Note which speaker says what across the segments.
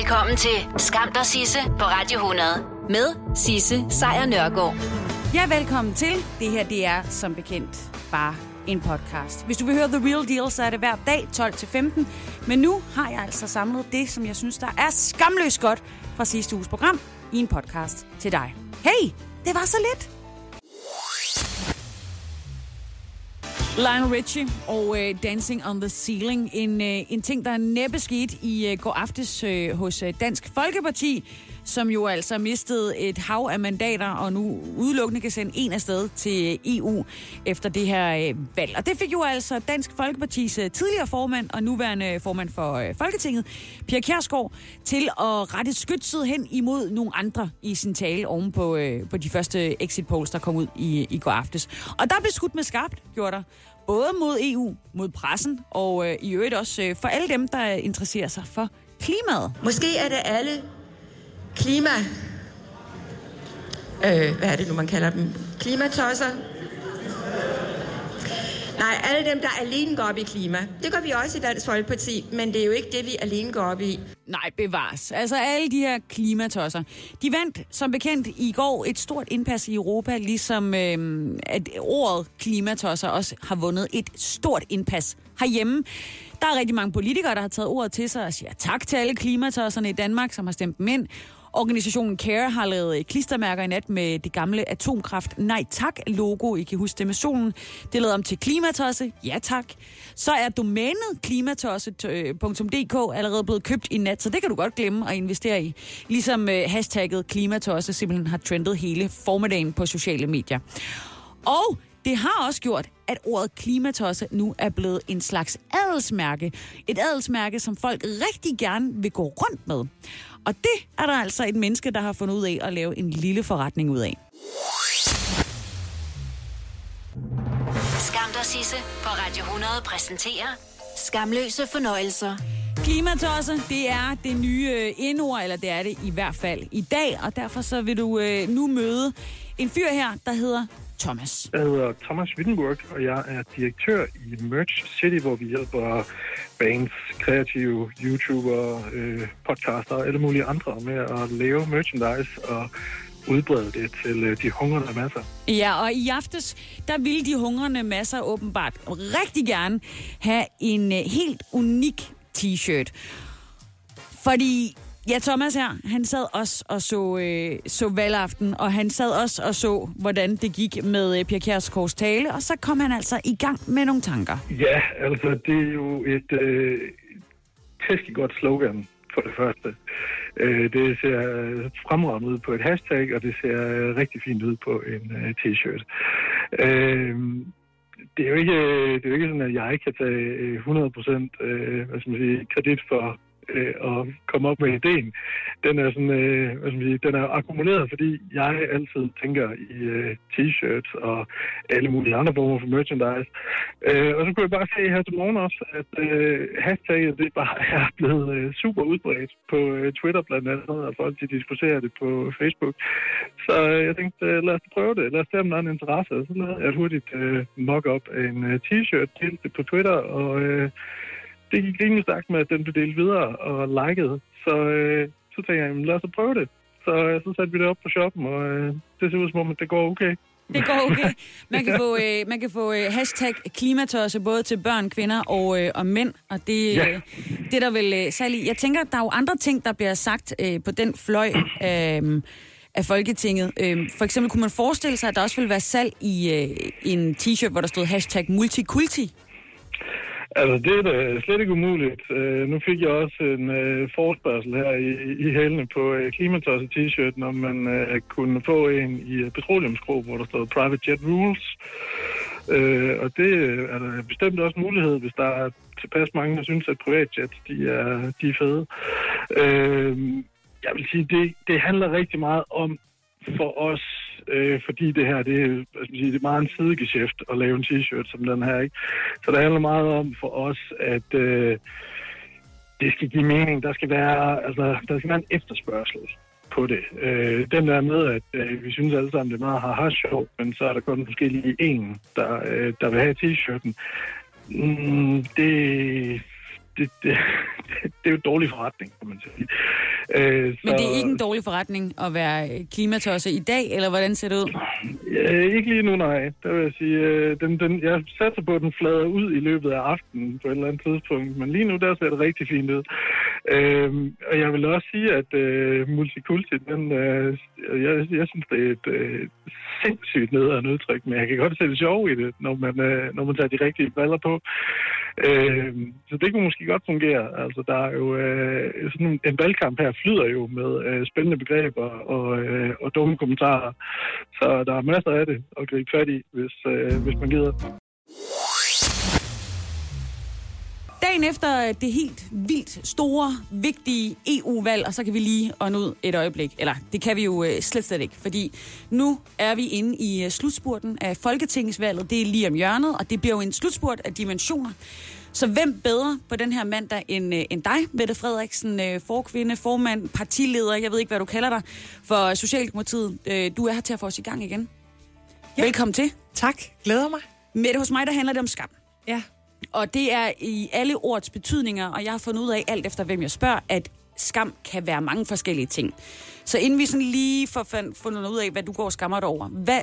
Speaker 1: Velkommen til Skam der Sisse på Radio 100 med Sisse Sejr Nørgaard.
Speaker 2: Ja, velkommen til. Det her, det er som bekendt bare en podcast. Hvis du vil høre The Real Deal, så er det hver dag 12-15. Men nu har jeg altså samlet det, som jeg synes, der er skamløst godt fra sidste uges program i en podcast til dig. Hey, det var så lidt. Lionel Richie og uh, Dancing on the Ceiling. En, uh, en ting, der næppe skete i uh, går aftes uh, hos uh, Dansk Folkeparti, som jo altså mistede et hav af mandater, og nu udelukkende kan sende en afsted til EU efter det her øh, valg. Og det fik jo altså Dansk Folkepartis øh, tidligere formand og nuværende formand for øh, Folketinget, Pia Kjærsgaard, til at rette skytset hen imod nogle andre i sin tale oven på, på de første exit polls, der kom ud i, i går aftes. Og der blev skudt med skarpt, gjorde der både mod EU, mod pressen og øh, i øvrigt også øh, for alle dem, der interesserer sig for klimaet.
Speaker 3: Måske er det alle klima... Øh, hvad er det nu, man kalder dem? Klimatosser? Nej, alle dem, der alene går op i klima. Det gør vi også i Dansk Folkeparti, men det er jo ikke det, vi alene går op i.
Speaker 2: Nej, bevares. Altså alle de her klimatosser. De vandt som bekendt i går et stort indpas i Europa, ligesom øh, at ordet klimatosser også har vundet et stort indpas herhjemme. Der er rigtig mange politikere, der har taget ordet til sig og siger tak til alle klimatosserne i Danmark, som har stemt dem ind. Organisationen CARE har lavet klistermærker i nat med det gamle atomkraft Nej Tak logo. I kan huske det med solen. Det er lavet om til klimatosse. Ja tak. Så er domænet klimatosse.dk øh, allerede blevet købt i nat, så det kan du godt glemme at investere i. Ligesom øh, hashtagget klimatosse simpelthen har trendet hele formiddagen på sociale medier. Og det har også gjort, at ordet klimatosse nu er blevet en slags adelsmærke. Et adelsmærke, som folk rigtig gerne vil gå rundt med. Og det er der altså et menneske, der har fundet ud af at lave en lille forretning ud af.
Speaker 1: Skam der Sisse på Radio 100 præsenterer Skamløse fornøjelser.
Speaker 2: Klimatosse, det er det nye øh, indord, eller det er det i hvert fald i dag, og derfor så vil du øh, nu møde en fyr her, der hedder Thomas.
Speaker 4: Jeg hedder Thomas Wittenburg, og jeg er direktør i Merch City, hvor vi hjælper bands, kreative YouTubere, øh, podcaster og alle mulige andre med at lave merchandise og udbrede det til øh, de hungrende masser.
Speaker 2: Ja, og i aftes, der ville de hungrende masser åbenbart rigtig gerne have en øh, helt unik t-shirt. Fordi Ja, Thomas her, han sad også og så, øh, så valgaften, og han sad også og så, hvordan det gik med øh, Pia Kjærsgaards tale, og så kom han altså i gang med nogle tanker.
Speaker 4: Ja, altså det er jo et øh, tæskigt godt slogan for det første. Øh, det ser øh, fremragende ud på et hashtag, og det ser øh, rigtig fint ud på en øh, t-shirt. Øh, det er jo ikke, øh, det er jo ikke sådan, at jeg kan tage 100% øh, hvad skal man sige, kredit for øh, at komme op med ideen. Den er sådan, øh, hvad skal man sige, den er akkumuleret, fordi jeg altid tænker i øh, t-shirts og alle mulige andre former for merchandise. Øh, og så kunne jeg bare se her til morgen også, at øh, hashtagget det bare er blevet øh, super udbredt på øh, Twitter blandt andet, og folk de diskuterer det på Facebook. Så øh, jeg tænkte, øh, lad os prøve det. Lad os se, om der er en interesse. Så lavede jeg hurtigt øh, mock-up af en øh, t-shirt til det på Twitter, og øh, det gik rimelig stærkt med, at den blev delt videre og liket. Så, øh, så tænkte jeg, lad os prøve det. Så, øh, så satte vi det op på shoppen, og øh, det ser ud som om, at det går okay.
Speaker 2: Det går okay. Man kan få, øh, man kan få øh, hashtag klimatosse både til børn, kvinder og, øh, og mænd, og det,
Speaker 4: Ja.
Speaker 2: øh, det er der vel øh, særligt. Jeg tænker, der er jo andre ting, der bliver sagt øh, på den fløj øh, af Folketinget. Øh, for eksempel kunne man forestille sig, at der også ville være salg i øh, en t-shirt, hvor der stod hashtag multikulti.
Speaker 4: Altså, det er da slet ikke umuligt. Uh, nu fik jeg også en øh, uh, forspørgsel her i, i hælene på uh, Klimatosset t-shirten, om man uh, kunne få en i uh, petroleumsgrå, hvor der stod Private Jet Rules. Uh, og det er der bestemt også mulighed, hvis der er tilpas mange, der synes, at privatjets de er, de er fede. Uh, jeg vil sige, det, det handler rigtig meget om for os, øh, fordi det her, det hvad skal man sige, det er meget en sidegeschæft at lave en t-shirt som den her, ikke? Så det handler meget om for os, at øh, det skal give mening. Der skal være, altså, der skal være en efterspørgsel på det. Øh, den der med, at øh, vi synes alle sammen, det er meget har sjov, men så er der kun måske lige en, der, øh, der vil have t-shirten. Mm, det, det, det, det, er jo dårlig forretning, kan man sige. Øh,
Speaker 2: Men det er ikke en dårlig forretning at være klimatosse i dag, eller hvordan ser det ud?
Speaker 4: Øh, ikke lige nu, nej. Der vil jeg sige, øh, den, den, jeg satser på, at den flader ud i løbet af aftenen på et eller andet tidspunkt. Men lige nu, der ser det rigtig fint ud. Øh, og jeg vil også sige, at øh, multikulti, den, øh, jeg, jeg synes, det er et øh, sindssygt nederen udtryk, men jeg kan godt se det sjov i det, når man, øh, når man tager de rigtige baller på. Øh, så det kunne måske godt fungere. Altså, der er jo øh, sådan en, en valgkamp her flyder jo med øh, spændende begreber og, øh, og dumme kommentarer. Så der er masser af det at gribe fat i, hvis, øh, hvis man gider.
Speaker 2: Dagen efter det helt vildt store, vigtige EU-valg, og så kan vi lige ånde ud et øjeblik. Eller det kan vi jo øh, slet slet ikke, fordi nu er vi inde i øh, slutspurten af Folketingsvalget. Det er lige om hjørnet, og det bliver jo en slutspurt af dimensioner. Så hvem bedre på den her mandag end, øh, end dig, Mette Frederiksen, øh, forkvinde, formand, partileder, jeg ved ikke, hvad du kalder dig, for Socialdemokratiet. Øh, du er her til at få os i gang igen. Ja. Velkommen til.
Speaker 5: Tak. Glæder mig.
Speaker 2: Mette, hos mig der handler det om skam.
Speaker 5: Ja.
Speaker 2: Og det er i alle ordets betydninger, og jeg har fundet ud af alt efter, hvem jeg spørger, at skam kan være mange forskellige ting. Så inden vi sådan lige får fundet ud af, hvad du går og skammer dig over, hvad,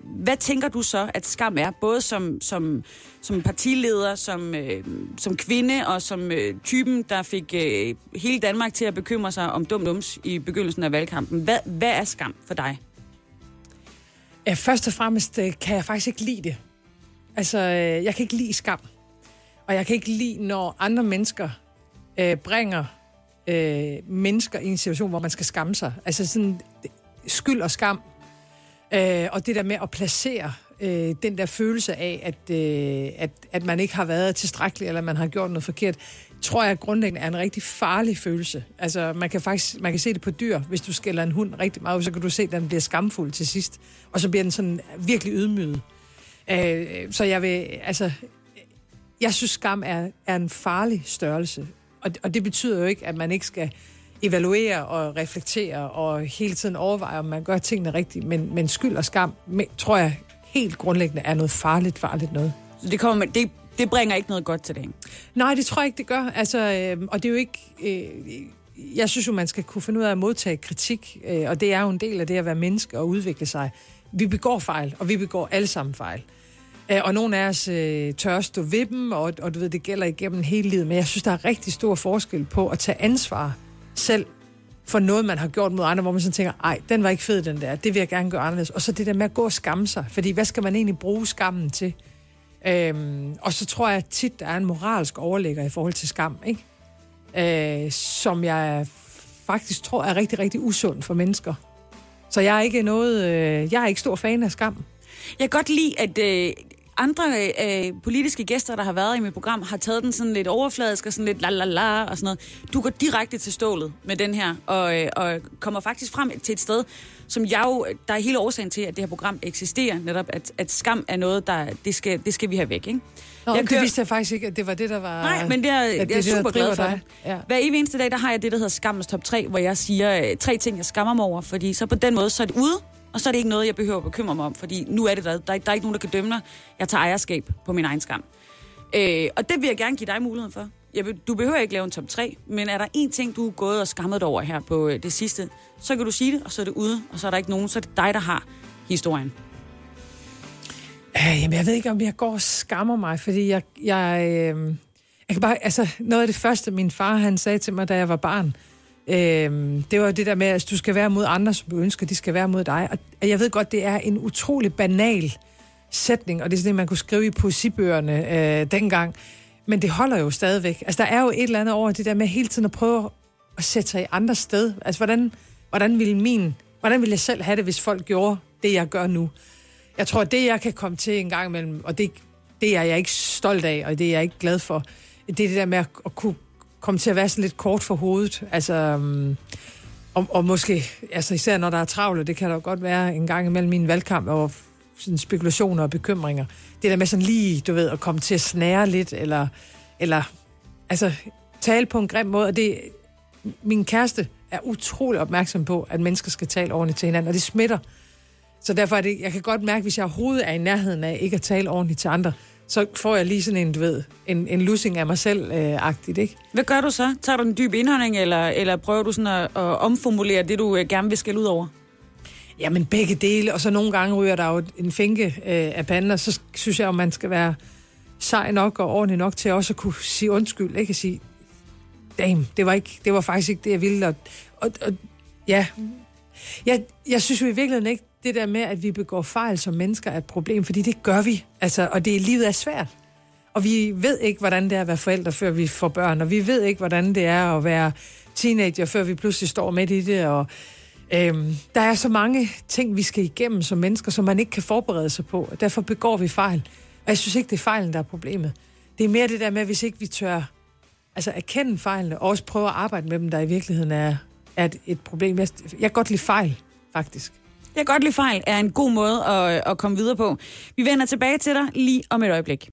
Speaker 2: hvad tænker du så, at skam er? Både som, som, som partileder, som, øh, som kvinde og som øh, typen, der fik øh, hele Danmark til at bekymre sig om dum dums i begyndelsen af valgkampen. Hvad, hvad er skam for dig?
Speaker 5: Ja, først og fremmest øh, kan jeg faktisk ikke lide det. Altså, øh, jeg kan ikke lide skam. Og jeg kan ikke lide, når andre mennesker øh, bringer øh, mennesker i en situation, hvor man skal skamme sig. Altså sådan øh, skyld og skam. Øh, og det der med at placere øh, den der følelse af, at, øh, at, at man ikke har været tilstrækkelig, eller man har gjort noget forkert, tror jeg grundlæggende er en rigtig farlig følelse. Altså, man kan faktisk man kan se det på dyr. Hvis du skælder en hund rigtig meget, så kan du se, at den bliver skamfuld til sidst. Og så bliver den sådan virkelig ydmyget. Øh, så jeg vil, altså, jeg synes, skam er, er en farlig størrelse. Og, og det betyder jo ikke, at man ikke skal evaluere og reflektere og hele tiden overveje, om man gør tingene rigtigt. Men, men skyld og skam, men, tror jeg helt grundlæggende er noget farligt, farligt noget.
Speaker 2: Så det, kommer, det, det bringer ikke noget godt til det?
Speaker 5: Nej, det tror jeg ikke, det gør. Altså, øh, og det er jo ikke... Øh, jeg synes jo, man skal kunne finde ud af at modtage kritik, øh, og det er jo en del af det at være menneske og udvikle sig. Vi begår fejl, og vi begår alle sammen fejl. Øh, og nogle af os øh, tør stå ved dem, og, og du ved, det gælder igennem hele livet. Men jeg synes, der er rigtig stor forskel på at tage ansvar selv for noget, man har gjort mod andre, hvor man sådan tænker, ej, den var ikke fed, den der, det vil jeg gerne gøre anderledes. Og så det der med at gå og skamme sig, fordi hvad skal man egentlig bruge skammen til? Øhm, og så tror jeg tit, der er en moralsk overlægger i forhold til skam, ikke? Øh, som jeg faktisk tror er rigtig, rigtig usund for mennesker. Så jeg er ikke noget, øh, jeg er ikke stor fan af skam.
Speaker 2: Jeg kan godt lide, at øh, andre øh, politiske gæster, der har været i mit program, har taget den sådan lidt overfladisk og sådan lidt la la la og sådan noget. Du går direkte til stålet med den her, og, øh, og kommer faktisk frem til et sted, som jeg jo, der er hele årsagen til, at det her program eksisterer, netop at, at skam er noget, der, det skal, det skal vi have væk, ikke?
Speaker 5: Nå, jeg kører... det vidste jeg faktisk ikke, at det var det, der var...
Speaker 2: Nej, men det er, jeg er super glad for det. Ja. Hver evig eneste dag, der har jeg det, der hedder skammens top 3, hvor jeg siger øh, tre ting, jeg skammer mig over, fordi så på den måde, så er det ude, og så er det ikke noget, jeg behøver at bekymre mig om, fordi nu er det der. Der er, der er ikke nogen, der kan dømme mig. Jeg tager ejerskab på min egen skam. Øh, og det vil jeg gerne give dig muligheden for. Jeg, du behøver ikke lave en top 3, men er der en ting, du er gået og skammet over her på øh, det sidste, så kan du sige det, og så er det ude, og så er der ikke nogen, så er det dig, der har historien.
Speaker 5: Øh, jamen, jeg ved ikke, om jeg går og skammer mig, fordi jeg, jeg, øh, jeg kan bare, altså, noget af det første, min far han sagde til mig, da jeg var barn, Øhm, det var det der med, at du skal være mod andre, som du ønsker, de skal være mod dig. Og jeg ved godt, det er en utrolig banal sætning, og det er sådan det, man kunne skrive i poesibøgerne øh, dengang. Men det holder jo stadigvæk. Altså, der er jo et eller andet over det der med hele tiden at prøve at sætte sig i andre sted. Altså, hvordan, hvordan ville min... Hvordan ville jeg selv have det, hvis folk gjorde det, jeg gør nu? Jeg tror, det, jeg kan komme til en gang imellem, og det, det er jeg ikke stolt af, og det er jeg ikke glad for, det er det der med at, at kunne komme til at være sådan lidt kort for hovedet. Altså, um, og, og måske, altså især når der er travlt, det kan der jo godt være en gang imellem min valgkamp, og sådan spekulationer og bekymringer. Det der med sådan lige, du ved, at komme til at snære lidt, eller, eller altså, tale på en grim måde. Og det, min kæreste er utrolig opmærksom på, at mennesker skal tale ordentligt til hinanden, og det smitter. Så derfor er det, jeg kan godt mærke, hvis jeg overhovedet er i nærheden af ikke at tale ordentligt til andre, så får jeg lige sådan en, du ved, en, en losing af mig selv-agtigt, ikke?
Speaker 2: Hvad gør du så? Tager du en dyb indhånding, eller, eller prøver du sådan at, at omformulere det, du øh, gerne vil skælde ud over?
Speaker 5: Jamen begge dele, og så nogle gange ryger der jo en finke øh, af panden, og så synes jeg, at man skal være sej nok og ordentlig nok til også at kunne sige undskyld, ikke at sige, damn, det var, ikke, det var faktisk ikke det, jeg ville. Og, og, og ja, jeg, jeg synes jo i virkeligheden ikke, det der med, at vi begår fejl som mennesker er et problem, fordi det gør vi. Altså, og det livet er svært. Og vi ved ikke, hvordan det er at være forældre, før vi får børn, og vi ved ikke, hvordan det er at være teenager, før vi pludselig står midt i det, og øhm, der er så mange ting, vi skal igennem som mennesker, som man ikke kan forberede sig på, og derfor begår vi fejl. Og jeg synes ikke, det er fejlen, der er problemet. Det er mere det der med, hvis ikke vi tør altså erkende fejlene, og også prøve at arbejde med dem, der i virkeligheden er, er et, et problem. Jeg, jeg kan godt lide fejl, faktisk.
Speaker 2: Jeg kan godt lide fejl er en god måde at, øh, at komme videre på. Vi vender tilbage til dig lige om et øjeblik.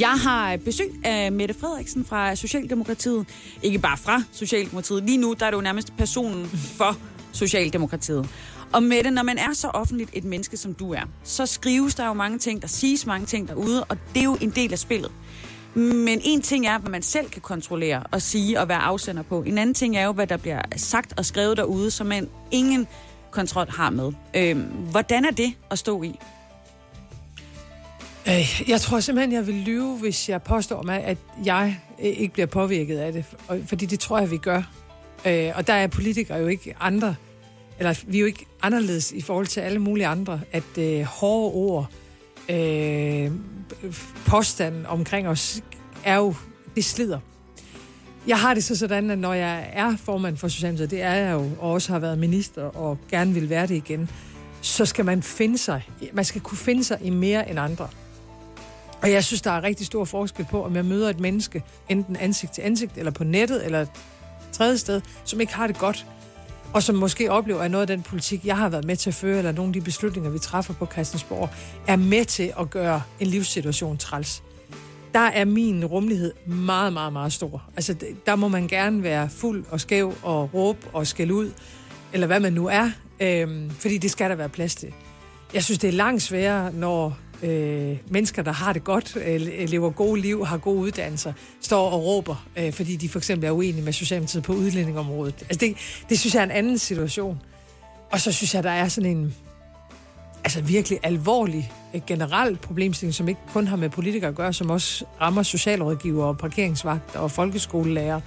Speaker 2: Jeg har besøg af Mette Frederiksen fra Socialdemokratiet. Ikke bare fra Socialdemokratiet. Lige nu der er du nærmest personen for Socialdemokratiet. Og Mette, når man er så offentligt et menneske, som du er, så skrives der jo mange ting, der siges mange ting derude, og det er jo en del af spillet. Men en ting er, hvad man selv kan kontrollere og sige og være afsender på. En anden ting er jo, hvad der bliver sagt og skrevet derude, som man ingen kontrol har med. Øh, hvordan er det at stå i?
Speaker 5: Øh, jeg tror simpelthen, jeg vil lyve, hvis jeg påstår mig, at jeg øh, ikke bliver påvirket af det. Fordi det tror jeg, vi gør. Øh, og der er politikere jo ikke andre, eller vi er jo ikke anderledes i forhold til alle mulige andre, at hårde ord, øh, påstanden omkring os, er jo, det slider. Jeg har det så sådan, at når jeg er formand for Socialdemokratiet, det er jeg jo, og også har været minister og gerne vil være det igen, så skal man finde sig, man skal kunne finde sig i mere end andre. Og jeg synes, der er rigtig stor forskel på, om jeg møder et menneske, enten ansigt til ansigt, eller på nettet, eller et tredje sted, som ikke har det godt, og som måske oplever, at noget af den politik, jeg har været med til at føre, eller nogle af de beslutninger, vi træffer på Christiansborg, er med til at gøre en livssituation træls. Der er min rummelighed meget, meget, meget stor. Altså, der må man gerne være fuld og skæv og råbe og skælde ud, eller hvad man nu er, øhm, fordi det skal der være plads til. Jeg synes, det er langt sværere, når øh, mennesker, der har det godt, øh, lever gode liv, har gode uddannelser, står og råber, øh, fordi de for eksempel er uenige med Socialdemokratiet på udlændingområdet. Altså det, det synes jeg er en anden situation. Og så synes jeg, der er sådan en altså virkelig alvorlig øh, generel problemstilling, som ikke kun har med politikere at gøre, som også rammer socialrådgiver og parkeringsvagter og folkeskolelærer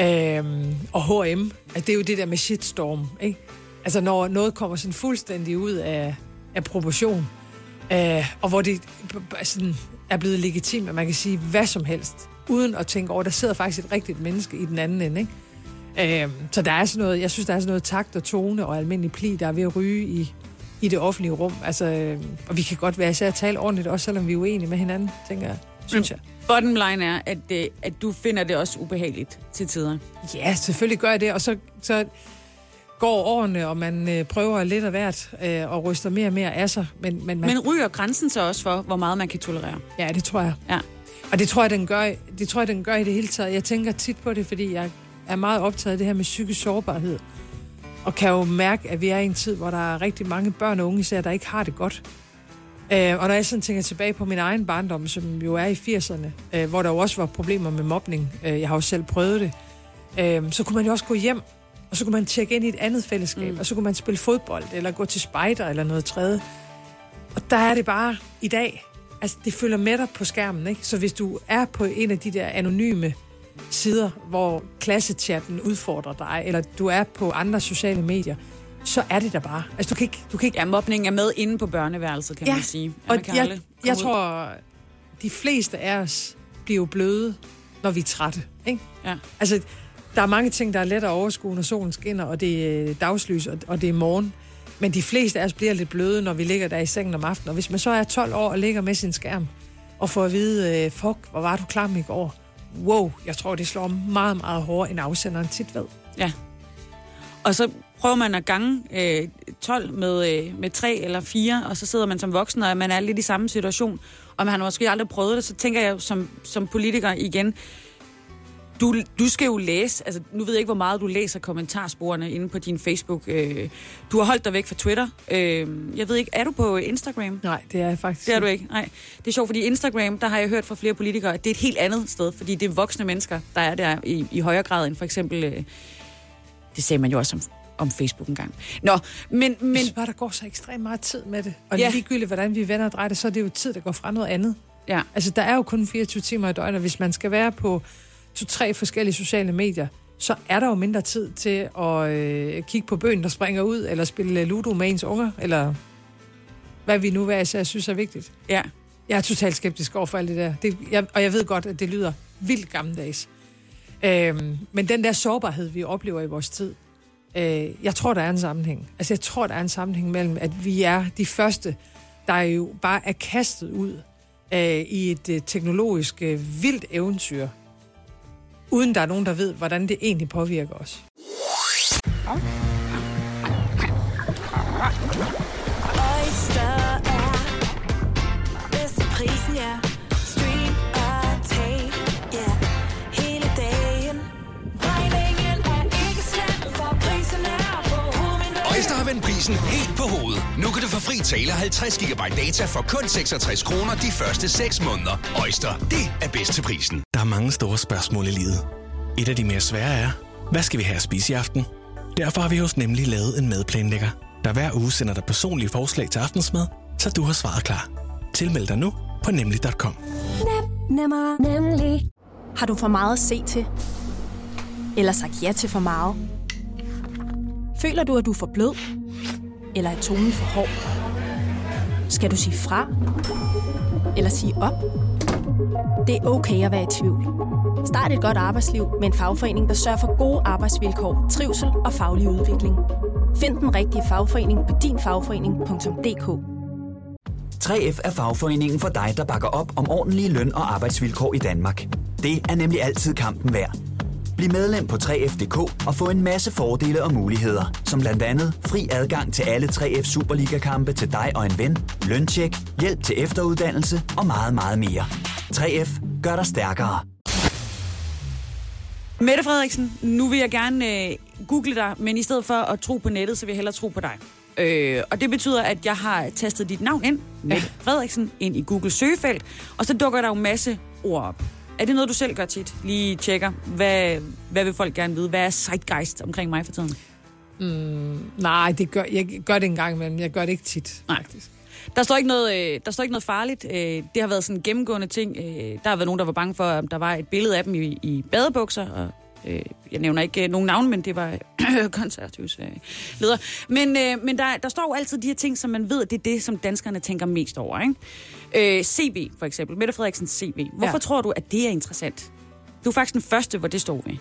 Speaker 5: øh, og H&M. Altså det er jo det der med shitstorm, ikke? Altså når noget kommer sådan fuldstændig ud af, af proportion, Øh, og hvor det sådan, er blevet legitimt, at man kan sige hvad som helst, uden at tænke over, der sidder faktisk et rigtigt menneske i den anden ende. Ikke? Øh, så der er sådan noget, jeg synes, der er sådan noget takt og tone og almindelig pli, der er ved at ryge i, i det offentlige rum. Altså, øh, og vi kan godt være især at tale ordentligt, også selvom vi er uenige med hinanden, tænker jeg. Synes jeg.
Speaker 2: Bottom line er, at, det, at du finder det også ubehageligt til tider.
Speaker 5: Ja, selvfølgelig gør jeg det, og så, så går årene, og man øh, prøver lidt af hvert øh, og ryster mere og mere af sig. Men, men, man...
Speaker 2: men ryger grænsen så også for, hvor meget man kan tolerere?
Speaker 5: Ja, det tror jeg.
Speaker 2: Ja.
Speaker 5: Og det tror jeg, den gør, det tror jeg, den gør i det hele taget. Jeg tænker tit på det, fordi jeg er meget optaget af det her med psykisk sårbarhed. Og kan jo mærke, at vi er i en tid, hvor der er rigtig mange børn og unge især, der ikke har det godt. Øh, og når jeg sådan tænker tilbage på min egen barndom, som jo er i 80'erne, øh, hvor der jo også var problemer med mobning, øh, jeg har jo selv prøvet det, øh, så kunne man jo også gå hjem og så kunne man tjekke ind i et andet fællesskab, mm. og så kunne man spille fodbold, eller gå til spejder, eller noget tredje. Og der er det bare i dag, altså det følger med dig på skærmen, ikke? Så hvis du er på en af de der anonyme sider, hvor klassechatten udfordrer dig, eller du er på andre sociale medier, så er det der bare. Altså, du kan ikke... Du kan ikke...
Speaker 2: Ja, mobning er med inde på børneværelset, kan
Speaker 5: ja,
Speaker 2: man sige.
Speaker 5: Ja, og jeg, jeg tror, de fleste af os bliver jo bløde, når vi er trætte. Ikke?
Speaker 2: Ja.
Speaker 5: Altså, der er mange ting, der er let at overskue, når solen skinner, og det er øh, dagslys, og det er morgen. Men de fleste af os bliver lidt bløde, når vi ligger der i sengen om aftenen. Og hvis man så er 12 år og ligger med sin skærm, og får at vide, øh, fuck, hvor var du klam i går? Wow, jeg tror, det slår meget, meget hårdere, end afsenderen tit ved.
Speaker 2: Ja. Og så prøver man at gange øh, 12 med, øh, med 3 eller 4, og så sidder man som voksen, og man er lidt i samme situation, og man har måske aldrig prøvet det, så tænker jeg som, som politiker igen, du, du skal jo læse, altså nu ved jeg ikke, hvor meget du læser kommentarsporene inde på din Facebook. Øh, du har holdt dig væk fra Twitter. Øh, jeg ved ikke, er du på Instagram?
Speaker 5: Nej, det er jeg faktisk
Speaker 2: Det er du ikke? Nej. Det er sjovt, fordi Instagram, der har jeg hørt fra flere politikere, at det er et helt andet sted, fordi det er voksne mennesker, der er der i, i højere grad end for eksempel... Øh, det sagde man jo også om, om Facebook engang. Nå, men...
Speaker 5: Men... Jeg bare, der går så ekstremt meget tid med det. Og
Speaker 2: Ja.
Speaker 5: ligegyldigt, hvordan vi vender og drejer det, så er det jo tid, der går fra noget andet.
Speaker 2: ja.
Speaker 5: Altså, der er jo kun 24 timer i døgnet, hvis man skal være på to-tre forskellige sociale medier, så er der jo mindre tid til at øh, kigge på bøgen, der springer ud, eller spille Ludo med ens unger, eller hvad vi nu hver især synes er vigtigt.
Speaker 2: ja.
Speaker 5: Jeg er totalt skeptisk over for alt det der. Det, jeg, og jeg ved godt, at det lyder vildt gammeldags. Øhm, men den der sårbarhed, vi oplever i vores tid, øh, jeg tror, der er en sammenhæng. Altså, jeg tror, der er en sammenhæng mellem, at vi er de første, der jo bare er kastet ud øh, i et øh, teknologisk øh, vildt eventyr, uden der er nogen, der ved, hvordan det egentlig påvirker os.
Speaker 6: Oyster er bedst til prisen, ja. Stream og tag, ja. Hele dagen. Regningen er ikke slem, for prisen er på hovedet.
Speaker 7: Øjster har vendt prisen helt på hovedet. Nu kan du få fri tale 50 GB data for kun 66 kroner de første 6 måneder. Øjster, det er bedst til prisen.
Speaker 8: Er mange store spørgsmål i livet. Et af de mere svære er, hvad skal vi have at spise i aften? Derfor har vi hos Nemlig lavet en madplanlægger, der hver uge sender dig personlige forslag til aftensmad, så du har svaret klar. Tilmeld dig nu på nemlig.com.
Speaker 9: Nemmer, nemlig. Har du for meget at se til? Eller sagt ja til for meget? Føler du, at du er for blød? Eller er tonen for hård? Skal du sige fra? Eller sige op? Det er okay at være i tvivl. Start et godt arbejdsliv med en fagforening, der sørger for gode arbejdsvilkår, trivsel og faglig udvikling. Find den rigtige fagforening på dinfagforening.dk
Speaker 10: 3F er fagforeningen for dig, der bakker op om ordentlige løn- og arbejdsvilkår i Danmark. Det er nemlig altid kampen værd. Bliv medlem på 3F.dk og få en masse fordele og muligheder, som blandt andet fri adgang til alle 3F Superliga-kampe til dig og en ven, løntjek, hjælp til efteruddannelse og meget, meget mere. 3F gør dig stærkere.
Speaker 2: Mette Frederiksen, nu vil jeg gerne øh, google dig, men i stedet for at tro på nettet, så vil jeg hellere tro på dig. Øh, og det betyder, at jeg har tastet dit navn ind, Mette Frederiksen, ind i Google søgefelt, og så dukker der jo en masse ord op. Er det noget, du selv gør tit? Lige tjekker, hvad, hvad vil folk gerne vide? Hvad er zeitgeist omkring mig for tiden?
Speaker 5: Nej, det gør, jeg gør det en gang imellem. Jeg gør det ikke tit.
Speaker 2: Nej. Der står ikke noget, øh, der står ikke noget farligt. Øh, det har været sådan en gennemgående ting. Øh, der har været nogen, der var bange for, at der var et billede af dem i, i badebukser. Og, øh, jeg nævner ikke øh, nogen navn, men det var konservativs øh, leder. Men, øh, men der, der står jo altid de her ting, som man ved, at det er det, som danskerne tænker mest over. Ikke? Øh, CV for eksempel. Mette Frederiksens CV. Hvorfor ja. Tror du, at det er interessant? Du er faktisk den første, hvor det står ved.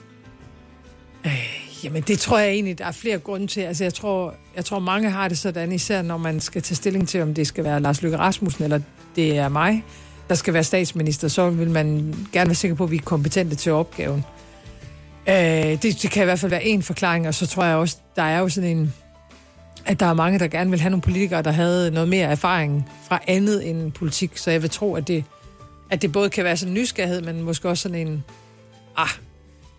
Speaker 5: Jamen, det tror jeg egentlig, der er flere grunde til. Altså, jeg tror, jeg tror mange har det sådan, især når man skal tage stilling til, om det skal være Lars Løkke Rasmussen, eller det er mig, der skal være statsminister, så vil man gerne være sikker på, at vi er kompetente til opgaven. Øh, det, det kan i hvert fald være en forklaring, og så tror jeg også, der er jo sådan en, at der er mange, der gerne vil have nogle politikere, der havde noget mere erfaring fra andet end politik, så jeg vil tro, at det, at det både kan være sådan en nysgerrighed, men måske også sådan en, ah,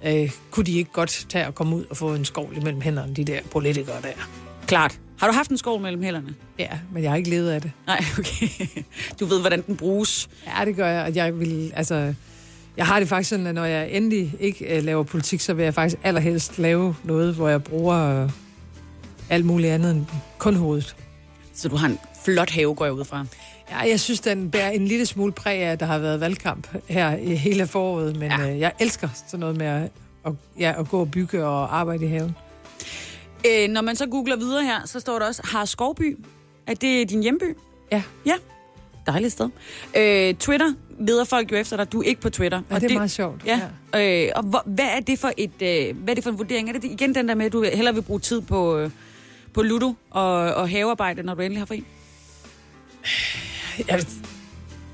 Speaker 5: øh, kunne de ikke godt tage og komme ud og få en skovl imellem hænderne, de der politikere der.
Speaker 2: Klart. Har du haft en skål mellem hænderne?
Speaker 5: Ja, men jeg har ikke levet af det.
Speaker 2: Nej, okay. Du ved, hvordan den bruges.
Speaker 5: Ja, det gør jeg, og jeg vil, altså... Jeg har det faktisk sådan, at når jeg endelig ikke øh, laver politik, så vil jeg faktisk allerhelst lave noget, hvor jeg bruger øh, alt muligt andet end kun hovedet.
Speaker 2: Så du har en flot have, går jeg ud fra.
Speaker 5: Ja, jeg synes, den bærer en lille smule præg af, at der har været valgkamp her i hele foråret, men
Speaker 2: Ja.
Speaker 5: ja. øh, jeg elsker sådan noget med at, at, ja, at gå og bygge og arbejde i haven.
Speaker 2: Øh, når man så googler videre her, så står der også, har Skovby, er det din hjemby?
Speaker 5: Ja.
Speaker 2: Ja, dejligt sted. Øh, Twitter leder folk jo efter dig, du er ikke på Twitter.
Speaker 5: Og det er meget sjovt.
Speaker 2: Ja, Øh, og hvor, hvad, er det for et, øh, hvad er det for en vurdering? Er det igen den der med, at du hellere vil bruge tid på, øh, på Ludo og, og havearbejde, når du endelig har fri?
Speaker 5: Jeg,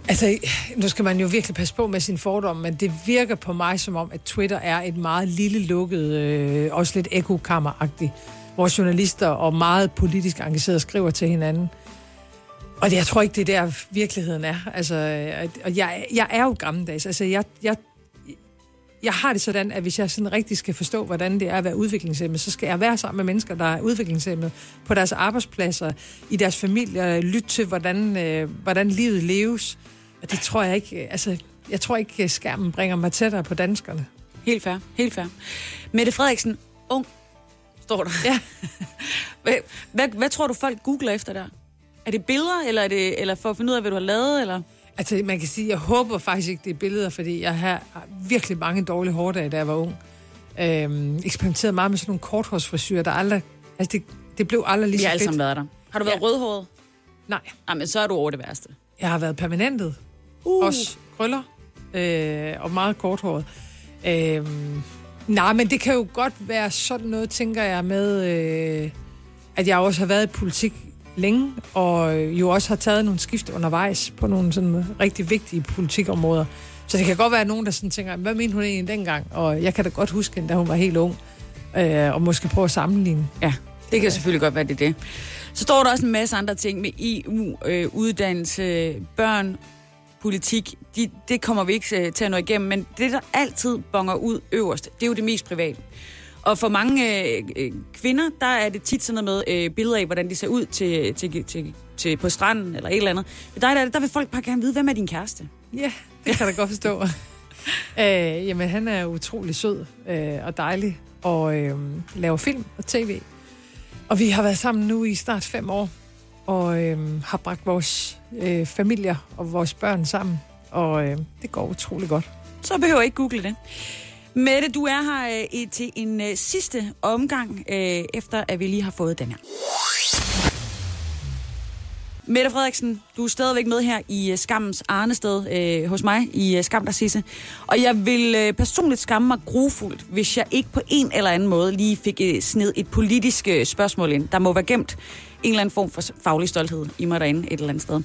Speaker 5: altså, nu skal man jo virkelig passe på med sin fordom, men det virker på mig som om, at Twitter er et meget lille lukket, øh, også lidt ekokammeragtigt, hvor journalister og meget politisk engagerede skriver til hinanden. Og jeg tror ikke, det er der virkeligheden er. Altså, og jeg, jeg er jo gammeldags. Altså, jeg, jeg, jeg har det sådan, at hvis jeg sådan rigtig skal forstå, hvordan det er at være udviklingshemmet, så skal jeg være sammen med mennesker, der er udviklingshemmet på deres arbejdspladser, i deres familier, lytte til, hvordan, øh, hvordan livet leves. Og det tror jeg ikke, altså, jeg tror ikke, skærmen bringer mig tættere på danskerne.
Speaker 2: Helt fair, helt fair. Mette Frederiksen, ung, står der.
Speaker 5: Ja.
Speaker 2: hvad, hvad, hvad tror du, folk googler efter der? Er det billeder, eller, er det, eller for at finde ud af, hvad du har lavet? Eller?
Speaker 5: Altså, man kan sige, jeg håber faktisk ikke, det er billeder, fordi jeg har virkelig mange dårlige hårdage, da jeg var ung. Øhm, eksperimenterede meget med sådan nogle korthårsfrisyrer, der aldrig... Altså, det, det blev aldrig lige
Speaker 2: Vi
Speaker 5: så
Speaker 2: har alle
Speaker 5: fedt.
Speaker 2: sammen været der. Har du været
Speaker 5: Ja.
Speaker 2: rødhåret?
Speaker 5: Nej.
Speaker 2: Nej, men så er du over det værste.
Speaker 5: Jeg har været permanentet. Uh. Også krøller. Øh, og meget korthåret. Øh, nej, men det kan jo godt være sådan noget, tænker jeg, med... Øh, at jeg også har været i politik længe, og jo også har taget nogle skift undervejs på nogle sådan rigtig vigtige politikområder. Så det kan godt være nogen, der sådan tænker, hvad mente hun egentlig dengang? Og jeg kan da godt huske hende, da hun var helt ung. Øh, og måske prøve at sammenligne.
Speaker 2: Ja, det kan selvfølgelig godt være, det er det. Så står der også en masse andre ting med EU, øh, uddannelse, børn, politik. De, det kommer vi ikke øh, til at nå igennem, men det, der altid bonger ud øverst, det er jo det mest private. Og for mange øh, øh, kvinder, der er det tit sådan noget med øh, billeder af, hvordan de ser ud til, til, til, til, på stranden eller et eller andet. Men der, der, der vil folk bare gerne vide, hvem er din kæreste?
Speaker 5: Ja, det kan jeg da godt forstå. øh, jamen, han er utrolig sød øh, og dejlig, og øh, laver film og tv. Og vi har været sammen nu i snart fem år, og øh, har bragt vores øh, familier og vores børn sammen. Og øh, det går utrolig godt.
Speaker 2: Så behøver jeg ikke google det. Mette, du er her øh, til en øh, sidste omgang, øh, efter at vi lige har fået den her. Mette Frederiksen, du er stadigvæk med her i øh, Skammens Arnested øh, hos mig i øh, Skam der Sisse. Og jeg vil øh, personligt skamme mig grufuldt, hvis jeg ikke på en eller anden måde lige fik øh, sned et politisk øh, spørgsmål ind. Der må være gemt en eller anden form for faglig stolthed i mig derinde et eller andet sted.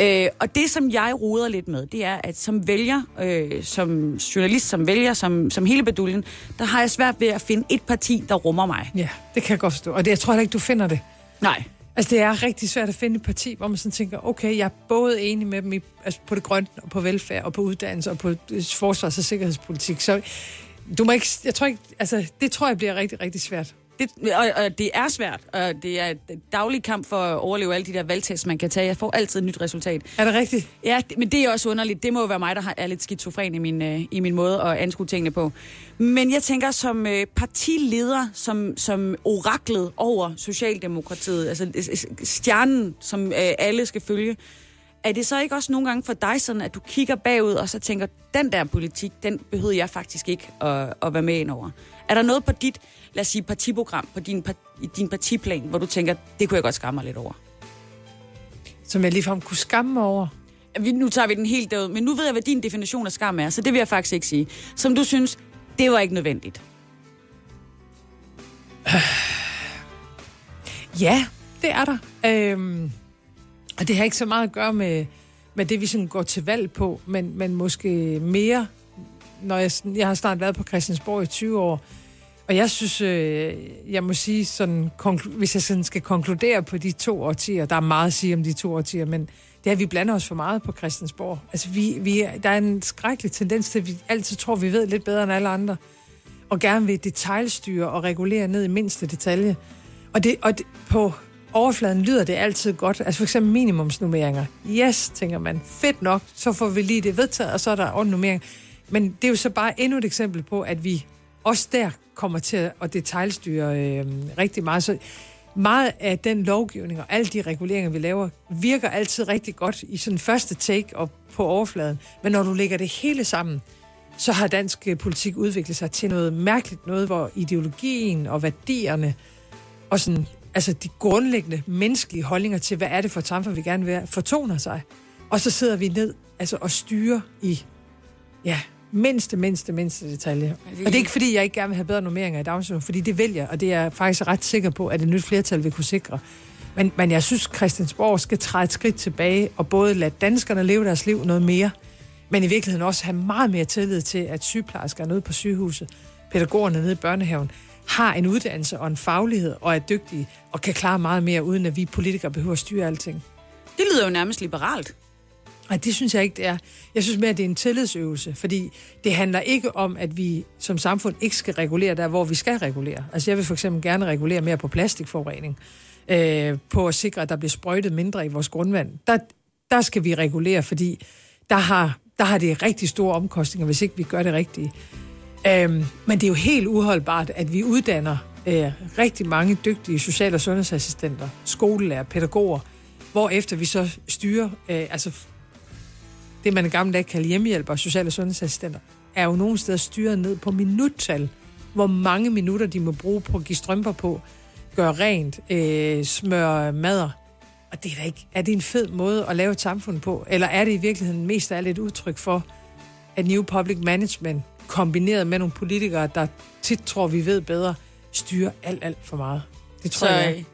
Speaker 2: Øh, og det, som jeg roder lidt med, det er, at som vælger, øh, som journalist, som vælger, som, som hele beduljen, der har jeg svært ved at finde et parti, der rummer mig.
Speaker 5: Ja, det kan jeg godt forstå. Og det, jeg tror heller ikke, du finder det.
Speaker 2: Nej.
Speaker 5: Altså, det er rigtig svært at finde et parti, hvor man sådan tænker, okay, jeg er både enig med dem i, altså på det grønne, og på velfærd, og på uddannelse, og på øh, forsvars- og sikkerhedspolitik. Så du må ikke, jeg tror ikke, altså, det tror jeg bliver rigtig, rigtig svært.
Speaker 2: Det, og, og det er svært, og det er et daglig kamp for at overleve alle de der valgtests, man kan tage. Jeg får altid et nyt resultat.
Speaker 5: Er det rigtigt?
Speaker 2: Ja, det, men det er også underligt. Det må jo være mig, der har, er lidt skizofren i min, øh, i min måde at anskue tingene på. Men jeg tænker, som øh, partileder, som, som oraklet over Socialdemokratiet, altså øh, stjernen, som øh, alle skal følge, er det så ikke også nogle gange for dig sådan, at du kigger bagud og så tænker, den der politik, den behøvede jeg faktisk ikke at, at være med ind over? Er der noget på dit, lad os sige, partiprogram, på din, din partiplan, hvor du tænker, det kunne jeg godt skamme mig lidt over?
Speaker 5: Som jeg ligefrem kunne skamme mig over.
Speaker 2: Nu tager vi den helt derud, men nu ved jeg, hvad din definition af skam er, så det vil jeg faktisk ikke sige. Som du synes, det var ikke nødvendigt.
Speaker 5: Ja, det er der. Øhm, og det har ikke så meget at gøre med, med det, vi sådan går til valg på, men, men måske mere, når jeg, jeg har snart været på Christiansborg i 20 år, og jeg synes, øh, jeg må sige, sådan, konklu- hvis jeg sådan skal konkludere på de to årtier, der er meget at sige om de to årtier, men det er, at vi blander os for meget på Christiansborg. Altså, vi, vi, er- der er en skrækkelig tendens til, at vi altid tror, vi ved lidt bedre end alle andre, og gerne vil detaljstyre og regulere ned i mindste detalje. Og, det, og det, på overfladen lyder det altid godt. Altså for eksempel minimumsnummeringer. Yes, tænker man. Fedt nok, så får vi lige det vedtaget, og så er der ordnummering. Men det er jo så bare endnu et eksempel på, at vi også der kommer til at detaljstyre øh, rigtig meget. Så meget af den lovgivning og alle de reguleringer, vi laver, virker altid rigtig godt i sådan første take og på overfladen. Men når du lægger det hele sammen, så har dansk øh, politik udviklet sig til noget mærkeligt noget, hvor ideologien og værdierne og sådan, altså de grundlæggende menneskelige holdninger til, hvad er det for et samfund, vi gerne vil have, fortoner sig. Og så sidder vi ned altså, og styrer i ja, mindste, mindste, mindste detalje. Og det er ikke, fordi jeg ikke gerne vil have bedre normeringer i daginstitutionen, fordi det vil jeg, og det er jeg faktisk ret sikker på, at et nyt flertal vil kunne sikre. Men, men jeg synes, Christiansborg skal træde et skridt tilbage og både lade danskerne leve deres liv noget mere, men i virkeligheden også have meget mere tillid til, at sygeplejerskerne ude på sygehuset, pædagogerne nede i børnehaven, har en uddannelse og en faglighed og er dygtige og kan klare meget mere, uden at vi politikere behøver at styre alting.
Speaker 2: Det lyder jo nærmest liberalt.
Speaker 5: Nej, det synes jeg ikke, det er. Jeg synes mere, at det er en tillidsøvelse, fordi det handler ikke om, at vi som samfund ikke skal regulere der, hvor vi skal regulere. Altså jeg vil for eksempel gerne regulere mere på plastikforurening, øh, på at sikre, at der bliver sprøjtet mindre i vores grundvand. Der, der skal vi regulere, fordi der har, der har det rigtig store omkostninger, hvis ikke vi gør det rigtige. Øh, men det er jo helt uholdbart, at vi uddanner øh, rigtig mange dygtige social- og sundhedsassistenter, skolelærer, pædagoger, hvorefter vi så styrer, øh, altså det man i gamle dage kalder hjemmehjælper og social- og sundhedsassistenter, er jo nogle steder styret ned på minuttal, hvor mange minutter de må bruge på at give strømper på, gøre rent, øh, smøre mader. Og det er da ikke, er det en fed måde at lave et samfund på? Eller er det i virkeligheden mest af alt et udtryk for, at New Public Management, kombineret med nogle politikere, der tit tror, vi ved bedre, styrer alt, alt for meget? Det tror
Speaker 2: så
Speaker 5: jeg.
Speaker 2: øh,